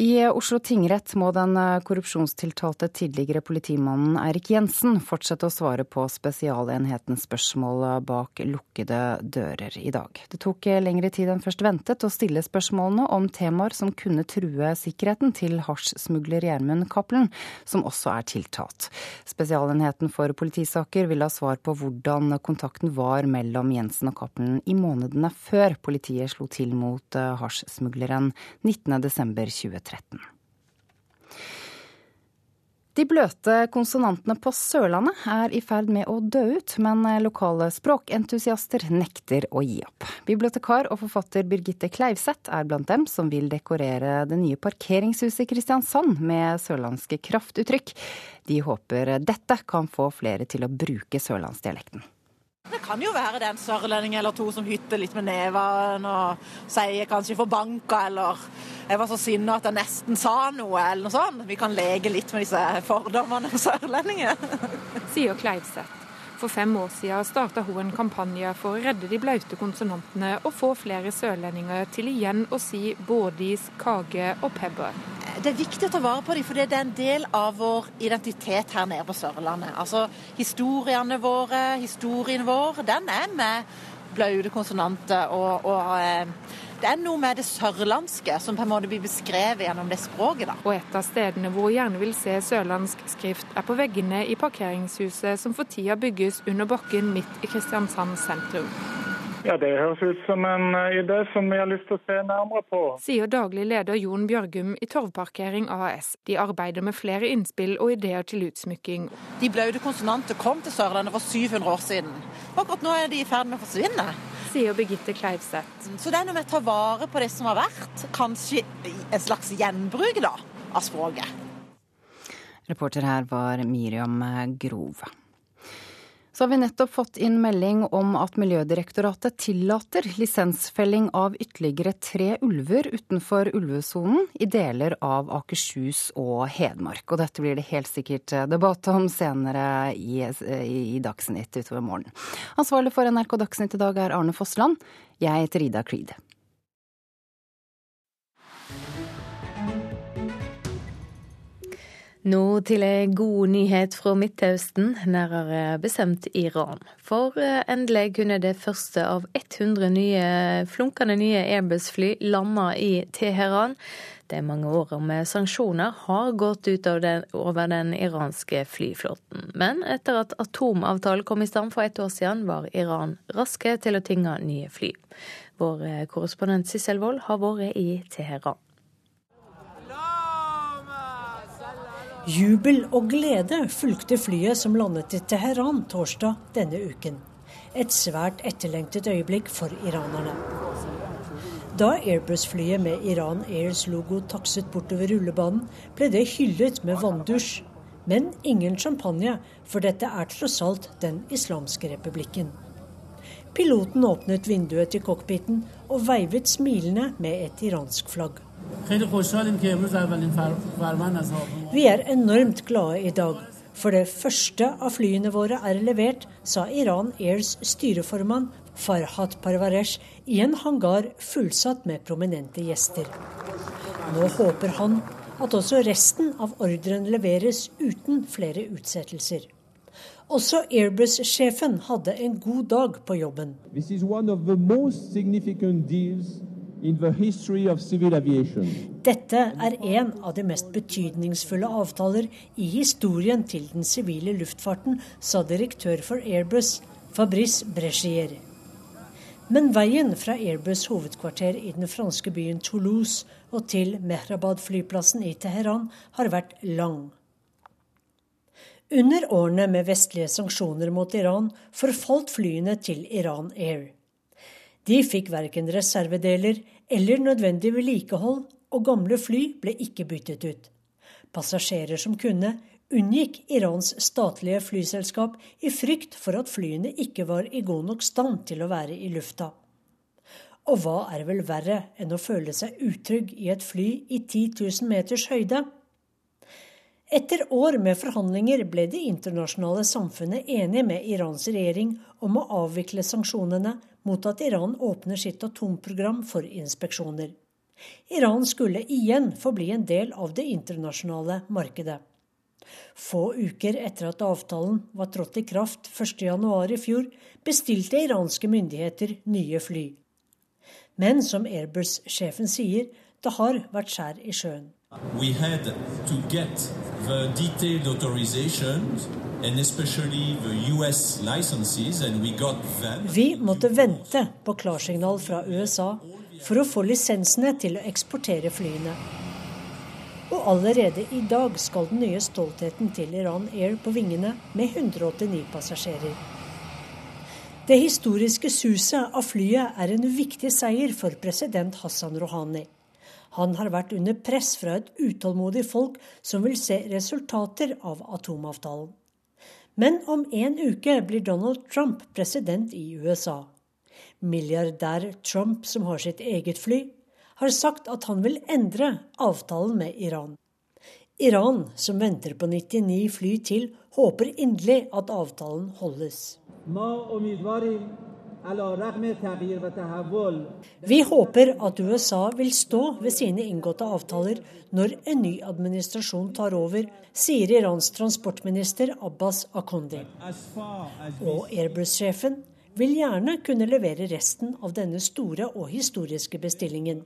I Oslo tingrett må den eh, korrupsjonstiltalte tidligere politimannen Eirik Jensen fortsette å svare på Spesialenhetens spørsmål bak lukkede dører i dag. Det tok lengre tid enn først ventet å stille spørsmålene om temaer som kunne true sikkerheten til hasjsmugler Gjermund Cappelen, som også er tiltalt. Spesialenheten for politisaker vil ha svar på hvordan kontakten var mellom Jensen og Cappelen i månedene før politiet slo til mot eh, hasjsmugleren 19.12.2013. 2013. De bløte konsonantene på Sørlandet er i ferd med å dø ut, men lokale språkentusiaster nekter å gi opp. Bibliotekar og forfatter Birgitte Kleivseth er blant dem som vil dekorere det nye parkeringshuset i Kristiansand med sørlandske kraftuttrykk. De håper dette kan få flere til å bruke sørlandsdialekten. Det kan jo være det er en sørlending eller to som hytter litt med nevene og sier kanskje 'forbanka' eller 'jeg var så sinna at jeg nesten sa noe' eller noe sånt. Vi kan leke litt med disse fordommene om sørlendinger. Sier Kleivseth. For fem år siden starta hun en kampanje for å redde de blaute konsonantene og få flere sørlendinger til igjen å si bådis, kage og pebber det er viktig å ta vare på dem, for det er en del av vår identitet her nede på Sørlandet. Altså historiene våre, historien vår, den er med blaute konsonanter. Og, og eh, det er noe med det sørlandske som på en måte blir beskrevet gjennom det språket. da. Og et av stedene hvor hun gjerne vil se sørlandsk skrift, er på veggene i parkeringshuset som for tida bygges under bakken midt i Kristiansand sentrum. Ja, Det høres ut som en eh, idé som vi har lyst til å se nærmere på. Sier daglig leder Jon Bjørgum i Torvparkering AS. De arbeider med flere innspill og ideer til utsmykking. De blaute konsonanter kom til Sørlandet for 700 år siden. Akkurat nå er de i ferd med å forsvinne. Sier Birgitte Kleivseth. Så det er noe med å ta vare på det som har vært. Kanskje en slags gjenbruk da, av språket. Reporter her var Miriam Grov. Så har vi nettopp fått inn melding om at Miljødirektoratet tillater lisensfelling av ytterligere tre ulver utenfor ulvesonen i deler av Akershus og Hedmark. Og dette blir det helt sikkert debatt om senere i, i Dagsnytt utover morgenen. Ansvarlig for NRK Dagsnytt i dag er Arne Fossland. Jeg heter Ida Creed. Nå til en god nyhet fra Midtøsten, nærmere bestemt Iran. For eh, endelig kunne det første av 100 nye, flunkende nye Airbus-fly lande i Teheran. De mange åra med sanksjoner har gått ut den, over den iranske flyflåten. Men etter at atomavtalen kom i stand for ett år siden, var Iran raske til å tinge nye fly. Vår eh, korrespondent Sissel Wold har vært i Teheran. Jubel og glede fulgte flyet som landet i Teheran torsdag denne uken. Et svært etterlengtet øyeblikk for iranerne. Da Airbus-flyet med Iran Airs logo takset bortover rullebanen, ble det hyllet med vanndusj. Men ingen champagne, for dette er tross alt Den islamske republikken. Piloten åpnet vinduet til cockpiten og veivet smilende med et iransk flagg. Vi er enormt glade i dag, for det første av flyene våre er levert, sa Iran Airs styreformann Farhat Parvaresh i en hangar fullsatt med prominente gjester. Nå håper han at også resten av ordren leveres uten flere utsettelser. Også Airbus-sjefen hadde en god dag på jobben. This is one of the most significant deals dette er en av de mest betydningsfulle avtaler i historien til den sivile luftfarten, sa direktør for Airbus, Fabrice Brechier. Men veien fra Airbus hovedkvarter i den franske byen Toulouse og til Mehrabad-flyplassen i Teheran har vært lang. Under årene med vestlige sanksjoner mot Iran forfalt flyene til Iran Air. De fikk verken reservedeler eller nødvendig vedlikehold, og gamle fly ble ikke byttet ut. Passasjerer som kunne, unngikk Irans statlige flyselskap i frykt for at flyene ikke var i god nok stand til å være i lufta. Og hva er vel verre enn å føle seg utrygg i et fly i 10 000 meters høyde? Etter år med forhandlinger ble det internasjonale samfunnet enig med Irans regjering om å avvikle sanksjonene mot at Iran åpner sitt atomprogram for inspeksjoner. Iran skulle igjen få bli en del av det internasjonale markedet. Få uker etter at avtalen var trådt i kraft 1.1 i fjor, bestilte iranske myndigheter nye fly. Men som Airbus-sjefen sier, det har vært skjær i sjøen. We had to get the detailed authorizations Vi måtte vente på klarsignal fra USA for å få lisensene til å eksportere flyene. Og allerede i dag skal den nye stoltheten til Iran Air på vingene med 189 passasjerer. Det historiske suset av flyet er en viktig seier for president Hassan Rouhani. Han har vært under press fra et utålmodig folk som vil se resultater av atomavtalen. Men om en uke blir Donald Trump president i USA. Milliardær Trump, som har sitt eget fly, har sagt at han vil endre avtalen med Iran. Iran, som venter på 99 fly til, håper inderlig at avtalen holdes. Vi håper at USA vil stå ved sine inngåtte avtaler når en ny administrasjon tar over, sier Irans transportminister Abbas Akondi. Og Airbus-sjefen vil gjerne kunne levere resten av denne store og historiske bestillingen.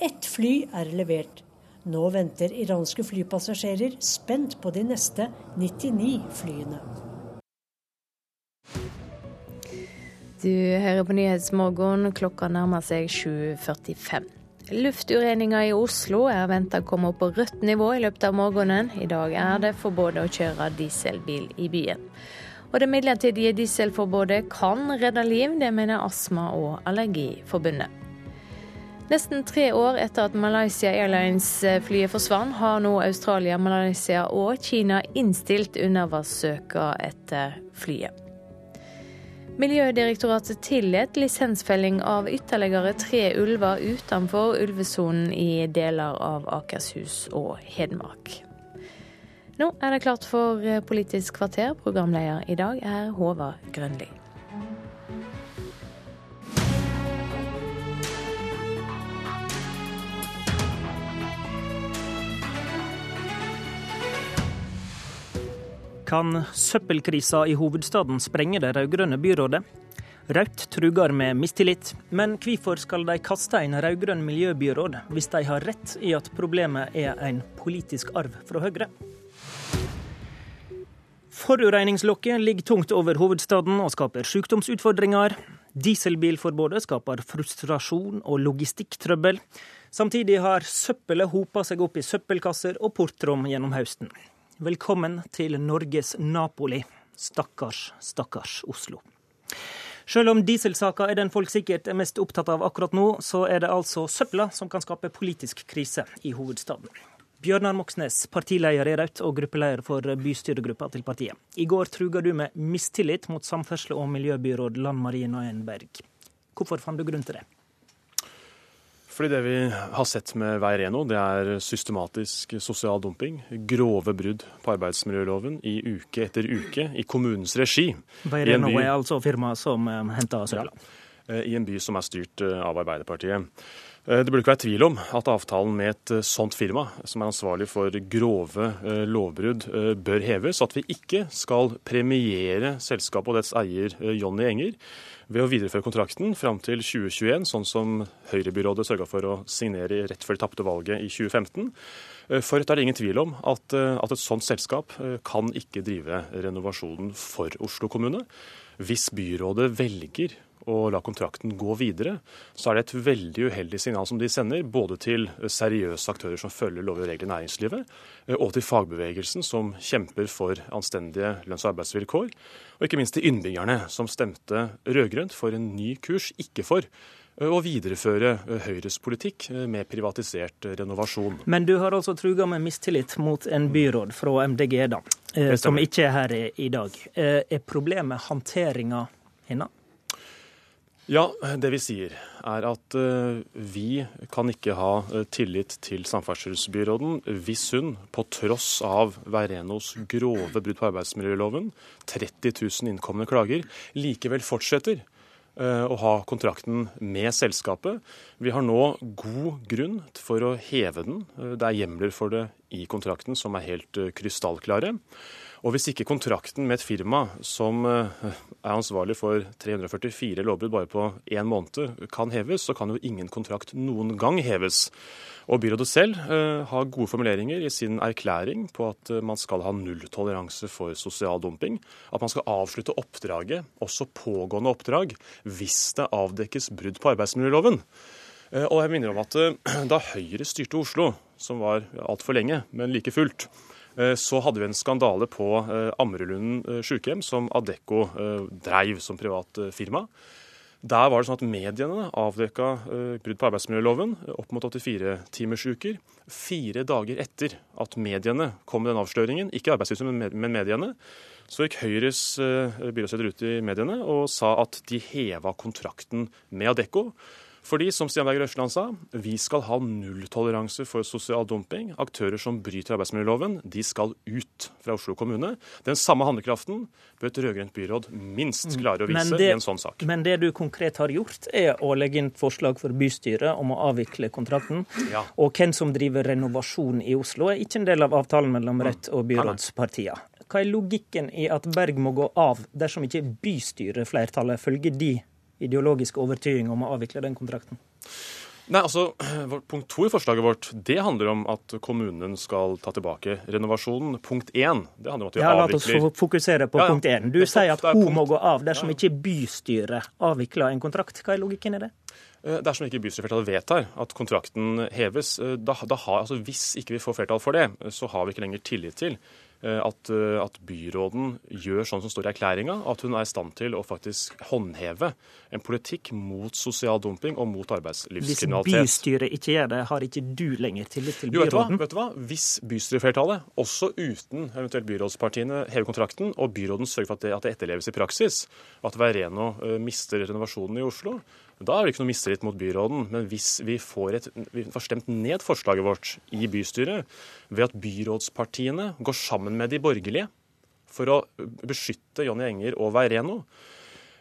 Ett fly er levert. Nå venter iranske flypassasjerer spent på de neste 99 flyene. Du hører på Nyhetsmorgen. Klokka nærmer seg 7.45. Luftureninga i Oslo er venta å komme opp på rødt nivå i løpet av morgenen. I dag er det forbudt å kjøre dieselbil i byen. Og det midlertidige dieselforbudet kan redde liv, det mener Astma- og Allergiforbundet. Nesten tre år etter at Malaysia Airlines-flyet forsvant, har nå Australia, Malaysia og Kina innstilt undervannssøka etter flyet. Miljødirektoratet tillot lisensfelling av ytterligere tre ulver utenfor ulvesonen i deler av Akershus og Hedmark. Nå er det klart for Politisk kvarter. Programleder i dag er Håvard Grønli. Kan søppelkrisa i hovedstaden sprenge det rød-grønne byrådet? Rødt truger med mistillit, men hvorfor skal de kaste en rød-grønn miljøbyråd hvis de har rett i at problemet er en politisk arv fra Høyre? Forureiningslokket ligger tungt over hovedstaden og skaper sykdomsutfordringer. Dieselbilforbudet skaper frustrasjon og logistikktrøbbel. Samtidig har søppelet hopa seg opp i søppelkasser og portrom gjennom høsten. Velkommen til Norges Napoli. Stakkars, stakkars Oslo. Selv om dieselsaka er den folk sikkert er mest opptatt av akkurat nå, så er det altså søpla som kan skape politisk krise i hovedstaden. Bjørnar Moxnes, partileder i Rødt og gruppeleder for bystyregruppa til partiet. I går truga du med mistillit mot samferdsel- og miljøbyråd Lan Marie Nøyenberg. Hvorfor fant du grunn til det? Fordi det vi har sett med Veireno, det er systematisk sosial dumping. Grove brudd på arbeidsmiljøloven i uke etter uke i kommunens regi. Veireno er altså firmaet som eh, henter? Ja, eh, I en by som er styrt eh, av Arbeiderpartiet. Det burde ikke være tvil om at avtalen med et sånt firma, som er ansvarlig for grove lovbrudd, bør heves. At vi ikke skal premiere selskapet og dets eier Jonny Enger ved å videreføre kontrakten fram til 2021, sånn som Høyre-byrådet sørga for å signere rett før de tapte valget i 2015. Eh, for det er det ingen tvil om at, eh, at et sånt selskap eh, kan ikke drive renovasjonen for Oslo kommune. Hvis byrådet velger å la kontrakten gå videre, så er det et veldig uheldig signal som de sender, både til seriøse aktører som følger lover og regler i næringslivet, og til fagbevegelsen som kjemper for anstendige lønns- og arbeidsvilkår. Og ikke minst til innbyggerne som stemte rød-grønt for en ny kurs, ikke for å videreføre Høyres politikk med privatisert renovasjon. Men du har altså truga med mistillit mot en byråd fra MDG, da, som ikke er her i dag. Er problemet håndteringa hennes? Ja, det vi sier er at uh, vi kan ikke ha uh, tillit til samferdselsbyråden hvis hun, på tross av Verenos grove brudd på arbeidsmiljøloven, 30 000 innkomne klager, likevel fortsetter å ha kontrakten med selskapet. Vi har nå god grunn for å heve den. Det er hjemler for det i kontrakten som er helt krystallklare. Og hvis ikke kontrakten med et firma som eh, er ansvarlig for 344 lovbrudd bare på én måned, kan heves, så kan jo ingen kontrakt noen gang heves. Og byrådet selv uh, har gode formuleringer i sin erklæring på at uh, man skal ha nulltoleranse for sosial dumping. At man skal avslutte oppdraget, også pågående oppdrag, hvis det avdekkes brudd på arbeidsmiljøloven. Og jeg minner om at da Høyre styrte Oslo, som var altfor lenge, men like fullt, Eh, så hadde vi en skandale på eh, Ammerudlunden eh, sykehjem, som Adecco dreiv som privat firma. Der var det sånn at mediene avdekka brudd på arbeidsmiljøloven, opp mot 84-timersuker, fire dager etter at mediene kom med den avsløringen. Ikke Arbeidstilsynet, men mediene. Så gikk Høyres byrådsleder ut i mediene og sa at de heva kontrakten med Adecco. Fordi, som Stian Berger Østland sa, vi skal ha nulltoleranse for sosial dumping. Aktører som bryter arbeidsmiljøloven, de skal ut fra Oslo kommune. Den samme handlekraften bør et rød-grønt byråd minst mm. klare å vise det, i en sånn sak. Men det du konkret har gjort, er å legge inn forslag for bystyret om å avvikle kontrakten. Ja. Og hvem som driver renovasjon i Oslo, er ikke en del av avtalen mellom mm. Rødt og byrådspartiene. Hva er logikken i at Berg må gå av dersom ikke bystyreflertallet følger de ideologisk overtyding om å avvikle den kontrakten? Nei, altså, Punkt to i forslaget vårt det handler om at kommunen skal ta tilbake renovasjonen. Punkt én det handler om at vi ja, avvikler La oss fokusere på ja, ja. punkt én. Du sier at hun må gå av dersom ikke bystyret avvikler en kontrakt. Hva er logikken i det? Eh, dersom ikke bystyreflertallet vedtar at kontrakten heves, eh, da, da har, altså hvis ikke vi får flertall for det, så har vi ikke lenger tillit til Eh, at, eh, at, byråden gjør sånn som står i erklæringa, at hun er i stand til å faktisk håndheve en politikk mot sosial dumping og mot arbeidslivskriminalitet. Hvis bystyret ikke gjør det, har ikke du lenger tillit til byråden? Jo, vet, du hva? vet du hva? Hvis bystyreflertallet, også uten eventuelt byrådspartiene, hever kontrakten, og byråden sørger for at det, at det etterleves i praksis, at Veireno uh, mister renovasjonen i Oslo, da er det ikke noe mistillit mot byråden. Men hvis vi får, et, vi får, stemt ned forslaget vårt i bystyret ved at byrådspartiene går sammen med de borgerlige for å beskytte Jonny Enger og Veireno,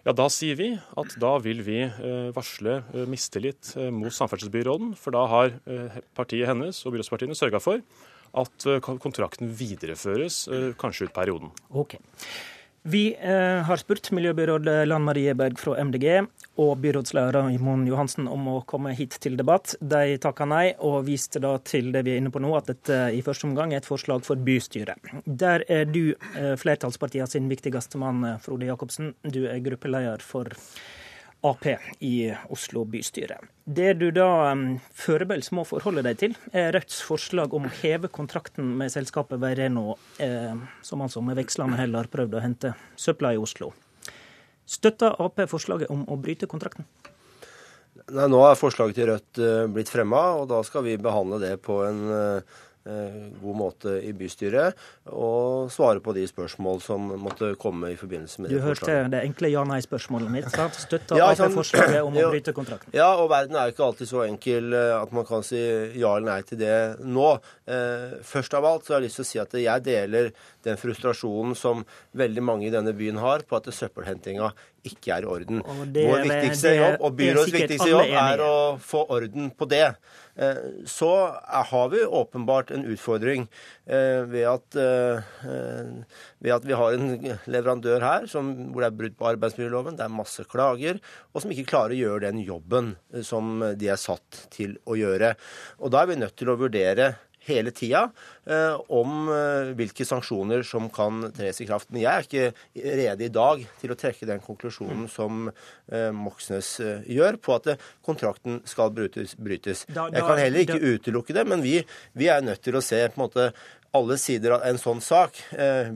ja, da sier vi at da vil vi eh, varsle eh, mistillit eh, mot samferdselsbyråden. For da har partiet hennes og byrådspartiene sørga for at kontrakten videreføres, kanskje ut perioden. Okay. Vi eh, har spurt miljøbyråd Lan Marie Berg fra MDG og byrådsleder Imon Johansen om å komme hit til debatt. De takka nei, og viste da til det vi er inne på nå, at dette i første omgang er et forslag for bystyret. Der er du eh, flertallspartiet sin viktigste mann, Frode Jacobsen. Du er gruppeleder for Ap i Oslo bystyre. Det du da foreløpig må forholde deg til, er Rødts forslag om å heve kontrakten med selskapet Veireno, eh, som altså med vekslende hell har prøvd å hente søpla i Oslo. Støtter Ap forslaget om å bryte kontrakten? Nei, Nå er forslaget til Rødt uh, blitt fremma, og da skal vi behandle det på en Eh, god måte i bystyret og svare på de spørsmål som måtte komme i forbindelse med det. Du hørte det enkle ja-nei-spørsmålet mitt. sant? Støtter ja, sånn, forslaget om å bryte kontrakten? Ja, og verden er ikke alltid så enkel eh, at man kan si ja eller nei til det nå. Eh, først av alt så har jeg lyst til å si at jeg deler den frustrasjonen som veldig mange i denne byen har på at søppelhentinga ikke er i orden. Vår viktigste jobb og byrådets viktigste jobb er å få orden på det. Eh, så har vi åpenbart en utfordring eh, ved at, eh, ved at vi har en leverandør her som, hvor det er brudd på arbeidsmiljøloven, det er masse klager, og som ikke klarer å gjøre den jobben som de er satt til å gjøre. Og Da er vi nødt til å vurdere hele tida eh, om eh, hvilke sanksjoner som kan tres i kraft. Men jeg er ikke rede i dag til å trekke den konklusjonen som eh, Moxnes gjør, på at kontrakten skal brytes. Jeg kan heller ikke utelukke det, men vi, vi er nødt til å se på en måte alle sider av en sånn sak.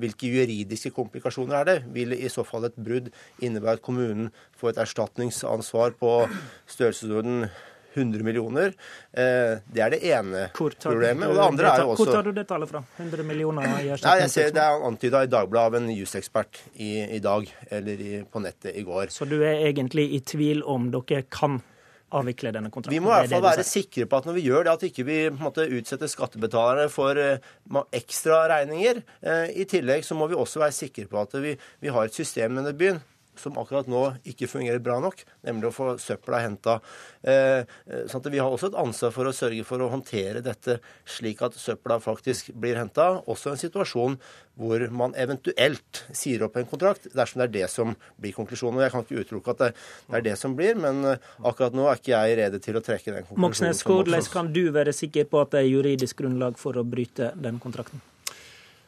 hvilke juridiske komplikasjoner er det? Vil i så fall et brudd innebære at kommunen får et erstatningsansvar på størrelsesorden 100 millioner. Eh, det er det ene problemet. Og det andre er jo også Hvor tar du det tallet fra? 100 millioner Nei, jeg ser Det er antyda i Dagbladet av en jusekspert i, i dag, eller i, på nettet i går. Så du er egentlig i tvil om dere kan avvikle denne kontrakten? Vi må i hvert fall være sikre på at når vi gjør det, at ikke vi ikke utsetter skattebetalerne for uh, ekstra regninger. Uh, I tillegg så må vi også være sikre på at vi, vi har et system i denne byen som akkurat nå ikke fungerer bra nok, nemlig å få søpla henta. Eh, sånn vi har også et ansvar for å sørge for å håndtere dette slik at søpla faktisk blir henta. Også en situasjon hvor man eventuelt sier opp en kontrakt, dersom det er det som blir konklusjonen. Jeg kan ikke utelukke at det er det som blir, men eh, akkurat nå er ikke jeg rede til å trekke den konklusjonen. Moxnes, hvordan kan du være sikker på at det er juridisk grunnlag for å bryte den kontrakten?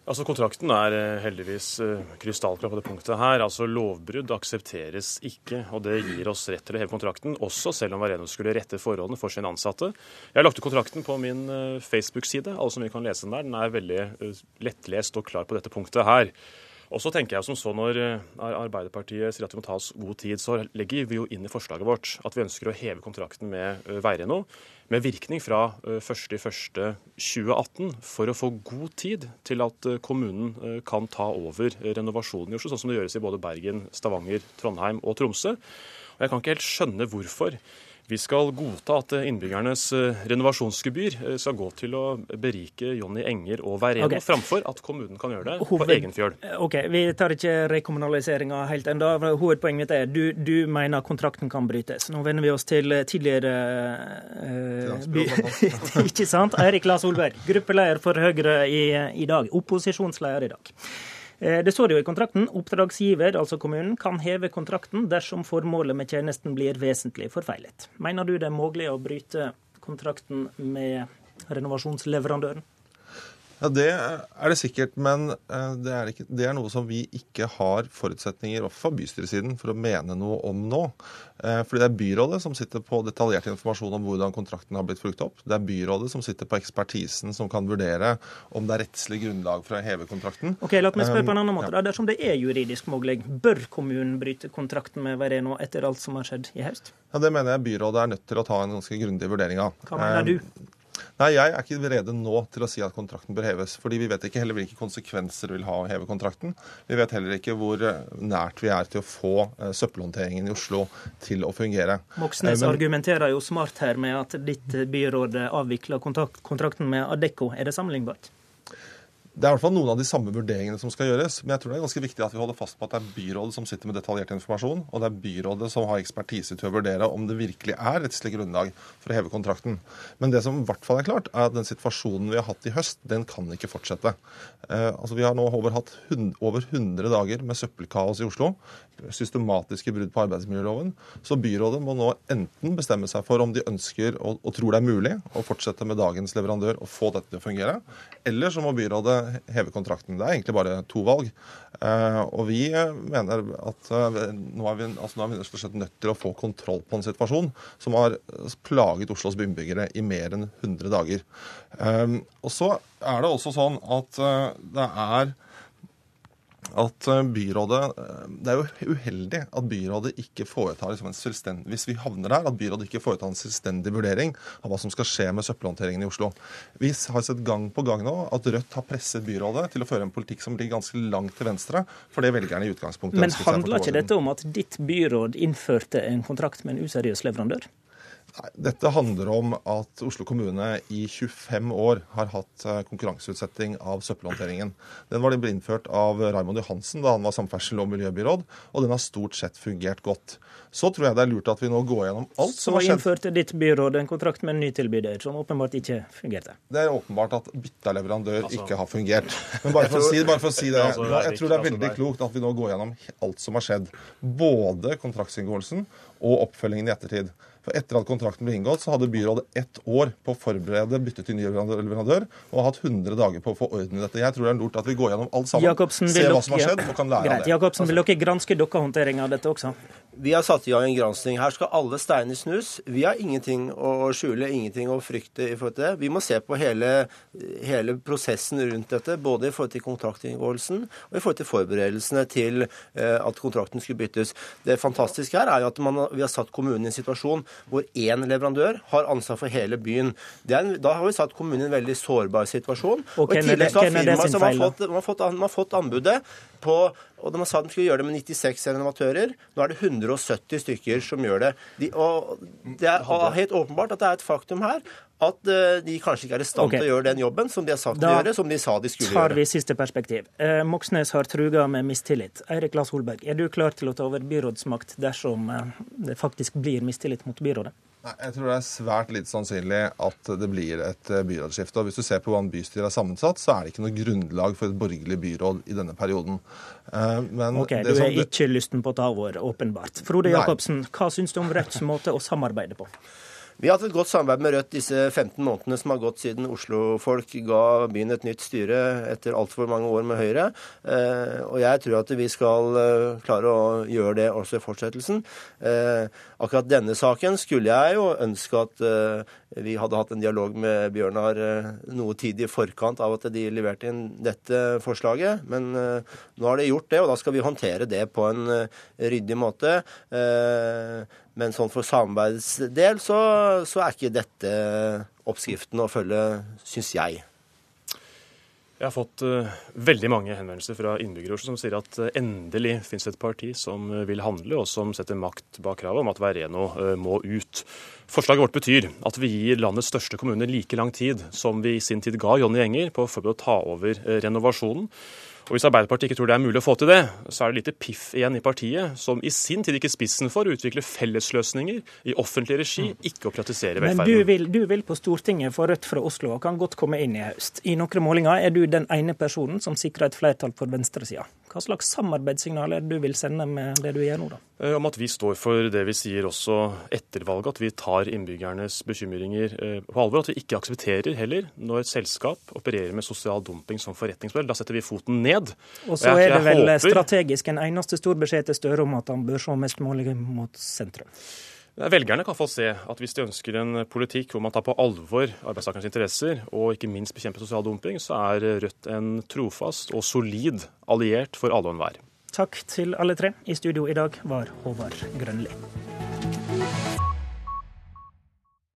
Altså Kontrakten er eh, heldigvis eh, krystallklar på det punktet her. Altså Lovbrudd aksepteres ikke, og det gir oss rett til å heve kontrakten, også selv om Vareno skulle rette forholdene for sine ansatte. Jeg har lagt ut kontrakten på min eh, Facebook-side, alle som vi kan lese den der. Den er veldig lettlest og klar på dette punktet her. Og så tenker jeg som så Når Arbeiderpartiet sier at vi må ta oss god tid, så legger vi jo inn i forslaget vårt at vi ønsker å heve kontrakten med Veireno med virkning fra 1.1.2018 eh, for å få god tid til at eh, kommunen eh, kan ta over renovasjonen i Oslo, sånn som det gjøres i både Bergen, Stavanger, Trondheim og Tromsø. Og Jeg kan ikke helt skjønne hvorfor vi skal godta at innbyggernes eh, renovasjonsgebyr eh, skal gå til å berike Jonny Enger og Veireno, okay. framfor at kommunen kan gjøre det Hoved... på egen fjøl. Ok, Vi tar ikke rekommunaliseringa helt ennå. Hovedpoenget mitt er du, du mener kontrakten kan brytes. Nå vender vi oss til tidligere uh, by... Ikke sant? Eirik La Solberg, gruppeleder for Høyre i, i dag. Opposisjonsleder i dag. Eh, det står jo i kontrakten oppdragsgiver, altså kommunen, kan heve kontrakten dersom formålet med tjenesten blir vesentlig forfeilet. Mener du det er mulig å bryte kontrakten med renovasjonsleverandøren? Ja, Det er det sikkert, men eh, det er, ikke, det er, noe som vi ikke har forutsetninger fra bystyresiden for å mene noe om nå. Eh, fordi det er byrådet som sitter på detaljert informasjon om hvordan kontrakten har blitt fulgt opp. Det er byrådet som sitter på ekspertisen som kan vurdere om det er rettslig grunnlag for å heve kontrakten. Ok, La meg spørre på en annen måte. Ja. Dersom det er juridisk mulig, bør kommunen bryte kontrakten med Vereno etter alt som har skjedd i høst? Ja, Det mener jeg byrådet er nødt til å ta en ganske grundig vurdering av. Hva mener du? Nei, Jeg er ikke rede nå til å si at kontrakten bør heves. fordi Vi vet ikke heller hvilke konsekvenser det vil ha å heve kontrakten. Vi vet heller ikke hvor eh, nært vi er til å få uh, søppelhåndteringen i Oslo til å fungere. Moxnes Men, argumenterer jo smart her med at ditt byråd avvikler kontrakten med Adecco. Er det sammenlignbart? Det er i hvert fall noen av de samme vurderingene som skal gjøres. Men jeg tror det er ganske viktig at vi holder fast på at det er byrådet som sitter med detaljert informasjon, og det er byrådet som har ekspertise til å vurdere om det virkelig er rettslig grunnlag for å heve kontrakten. Men det som i hvert fall er klart, er at den situasjonen vi har hatt i høst, den kan ikke fortsette. Eh, altså Vi har nå over hatt over 100 dager med søppelkaos i Oslo systematiske brudd på arbeidsmiljøloven. Så byrådet må nå enten bestemme seg for om de ønsker og, og, tror det er mulig å fortsette med dagens leverandør og få dette til å fungere, eller så må byrådet heve kontrakten. Det er egentlig bare to valg. Eh, og vi mener at eh, nå er vi, altså nå er vi nødt til å få kontroll på en situasjon som har plaget Oslos innbyggere i mer enn 100 dager. Eh, og så er det også sånn at eh, det er at eh, byrådet eh, Det er jo uheldig at byrådet ikke foretar liksom en selvstendig Hvis vi havner der, at byrådet ikke foretar en selvstendig vurdering av hva som skal skje med søppelhåndteringen i Oslo. Vi har sett gang på gang nå at Rødt har presset byrådet til å føre en politikk som ligger ganske langt til venstre for det velgerne i utgangspunktet Men handler ikke dette om at ditt byråd innførte en kontrakt med en useriøs leverandør? Dette handler om at Oslo kommune i 25 år har hatt eh, konkurranseutsetting av søppelhåndteringen. Den var innført av Raymond Johansen da han var samferdsel- og miljøbyråd, og den har stort sett fungert godt. Så tror jeg det er lurt at vi nå går gjennom alt som har skjedd. Så innførte ditt byråd en kontrakt med en ny tilbyder, som åpenbart ikke fungerte? Det er åpenbart at bytta leverandør altså, ikke har fungert. Men bare for, å si, bare for å si det, altså, jeg tror det er veldig klokt at vi nå går gjennom alt som har skjedd. Både kontraktsinngåelsen og oppfølgingen i ettertid. For Etter at kontrakten ble inngått, så hadde byrådet ett år på å forberede bytte til ny leverandør, og har hatt 100 dager på å få orden i dette. Jeg tror det er lurt at vi går gjennom alt sammen, Jakobsen, ser hva som har skjedd, og kan lære greit. av det. Jakobsen, vil dere granske deres håndtering av dette også? Vi har satt i gang en gransking. Her skal alle steiner snus. Vi har ingenting å skjule, ingenting å frykte i forhold til det. Vi må se på hele, hele prosessen rundt dette, både i forhold til kontraktinngåelsen og i forhold til forberedelsene til eh, at kontrakten skulle byttes. Det fantastiske her er jo at man, vi har satt kommunen i en situasjon hvor én leverandør har ansvar for hele byen. En, da har vi satt kommunen i en veldig sårbar situasjon. Og, og i tillegg så har firmaet som har fått, har fått, har fått anbudet, på og de sa de skulle gjøre det med 96 renovatører. Nå er det 170 stykker som gjør det. De, og det er helt åpenbart at det er et faktum her at uh, de kanskje ikke er i stand okay. til å gjøre den jobben som de har sagt da å gjøre, som de sa de skulle gjøre. Da tar vi siste perspektiv. Eh, Moxnes har truga med mistillit. Eirik Lass Holberg, er du klar til å ta over byrådsmakt dersom eh, det faktisk blir mistillit mot byrådet? Nei, Jeg tror det er svært lite sannsynlig at det blir et eh, byrådsskifte. Og Hvis du ser på hvordan bystyret er sammensatt, så er det ikke noe grunnlag for et borgerlig byråd i denne perioden. Eh, men ok, Du er ikke lysten på å ta over, åpenbart. Frode Jacobsen, hva syns du om Rødts måte å samarbeide på? Vi har hatt et godt samarbeid med Rødt disse 15 månedene som har gått siden Oslo-folk ga byen et nytt styre etter altfor mange år med Høyre. Eh, og jeg tror at vi skal eh, klare å gjøre det også i fortsettelsen. Eh, akkurat denne saken skulle jeg jo ønske at vi hadde hatt en dialog med Bjørnar noe tid i forkant av at de leverte inn dette forslaget. Men nå har de gjort det, og da skal vi håndtere det på en ryddig måte. Men sånn for samarbeidsdel så, så er ikke dette oppskriften å følge, syns jeg. Jeg har fått uh, veldig mange henvendelser fra innbyggere som sier at uh, endelig finnes et parti som uh, vil handle, og som setter makt bak kravet om at Veireno må ut. Forslaget vårt betyr at vi gir landets største kommune like lang tid som vi i sin tid ga Jonny Enger på å forberede å ta over renovasjonen. Og Hvis Arbeiderpartiet ikke tror det er mulig å få til det, så er det lite piff igjen i partiet, som i sin tid gikk i spissen for å utvikle fellesløsninger i offentlig regi, mm. ikke å privatisere velferden. Men du vil, du vil på Stortinget for Rødt fra Oslo og kan godt komme inn i høst. I noen målinger er du den ene personen som sikrer et flertall for venstresida. Hva slags samarbeidssignal er det du vil sende med det du gjør nå, da? Eh, om at vi står for det vi sier også etter valget, at vi tar innbyggernes bekymringer eh, på alvor. At vi ikke aksepterer heller når et selskap opererer med sosial dumping som forretningsmodell. Da setter vi foten ned. Og så er det vel håper... strategisk en eneste stor beskjed til Støre om at han bør se mest mulig mot sentrum. Velgerne kan få se at hvis de ønsker en politikk hvor man tar på alvor arbeidstakernes interesser, og ikke minst bekjemper sosial dumping, så er Rødt en trofast og solid alliert for alle og enhver. Takk til alle tre. I studio i dag var Håvard Grønli.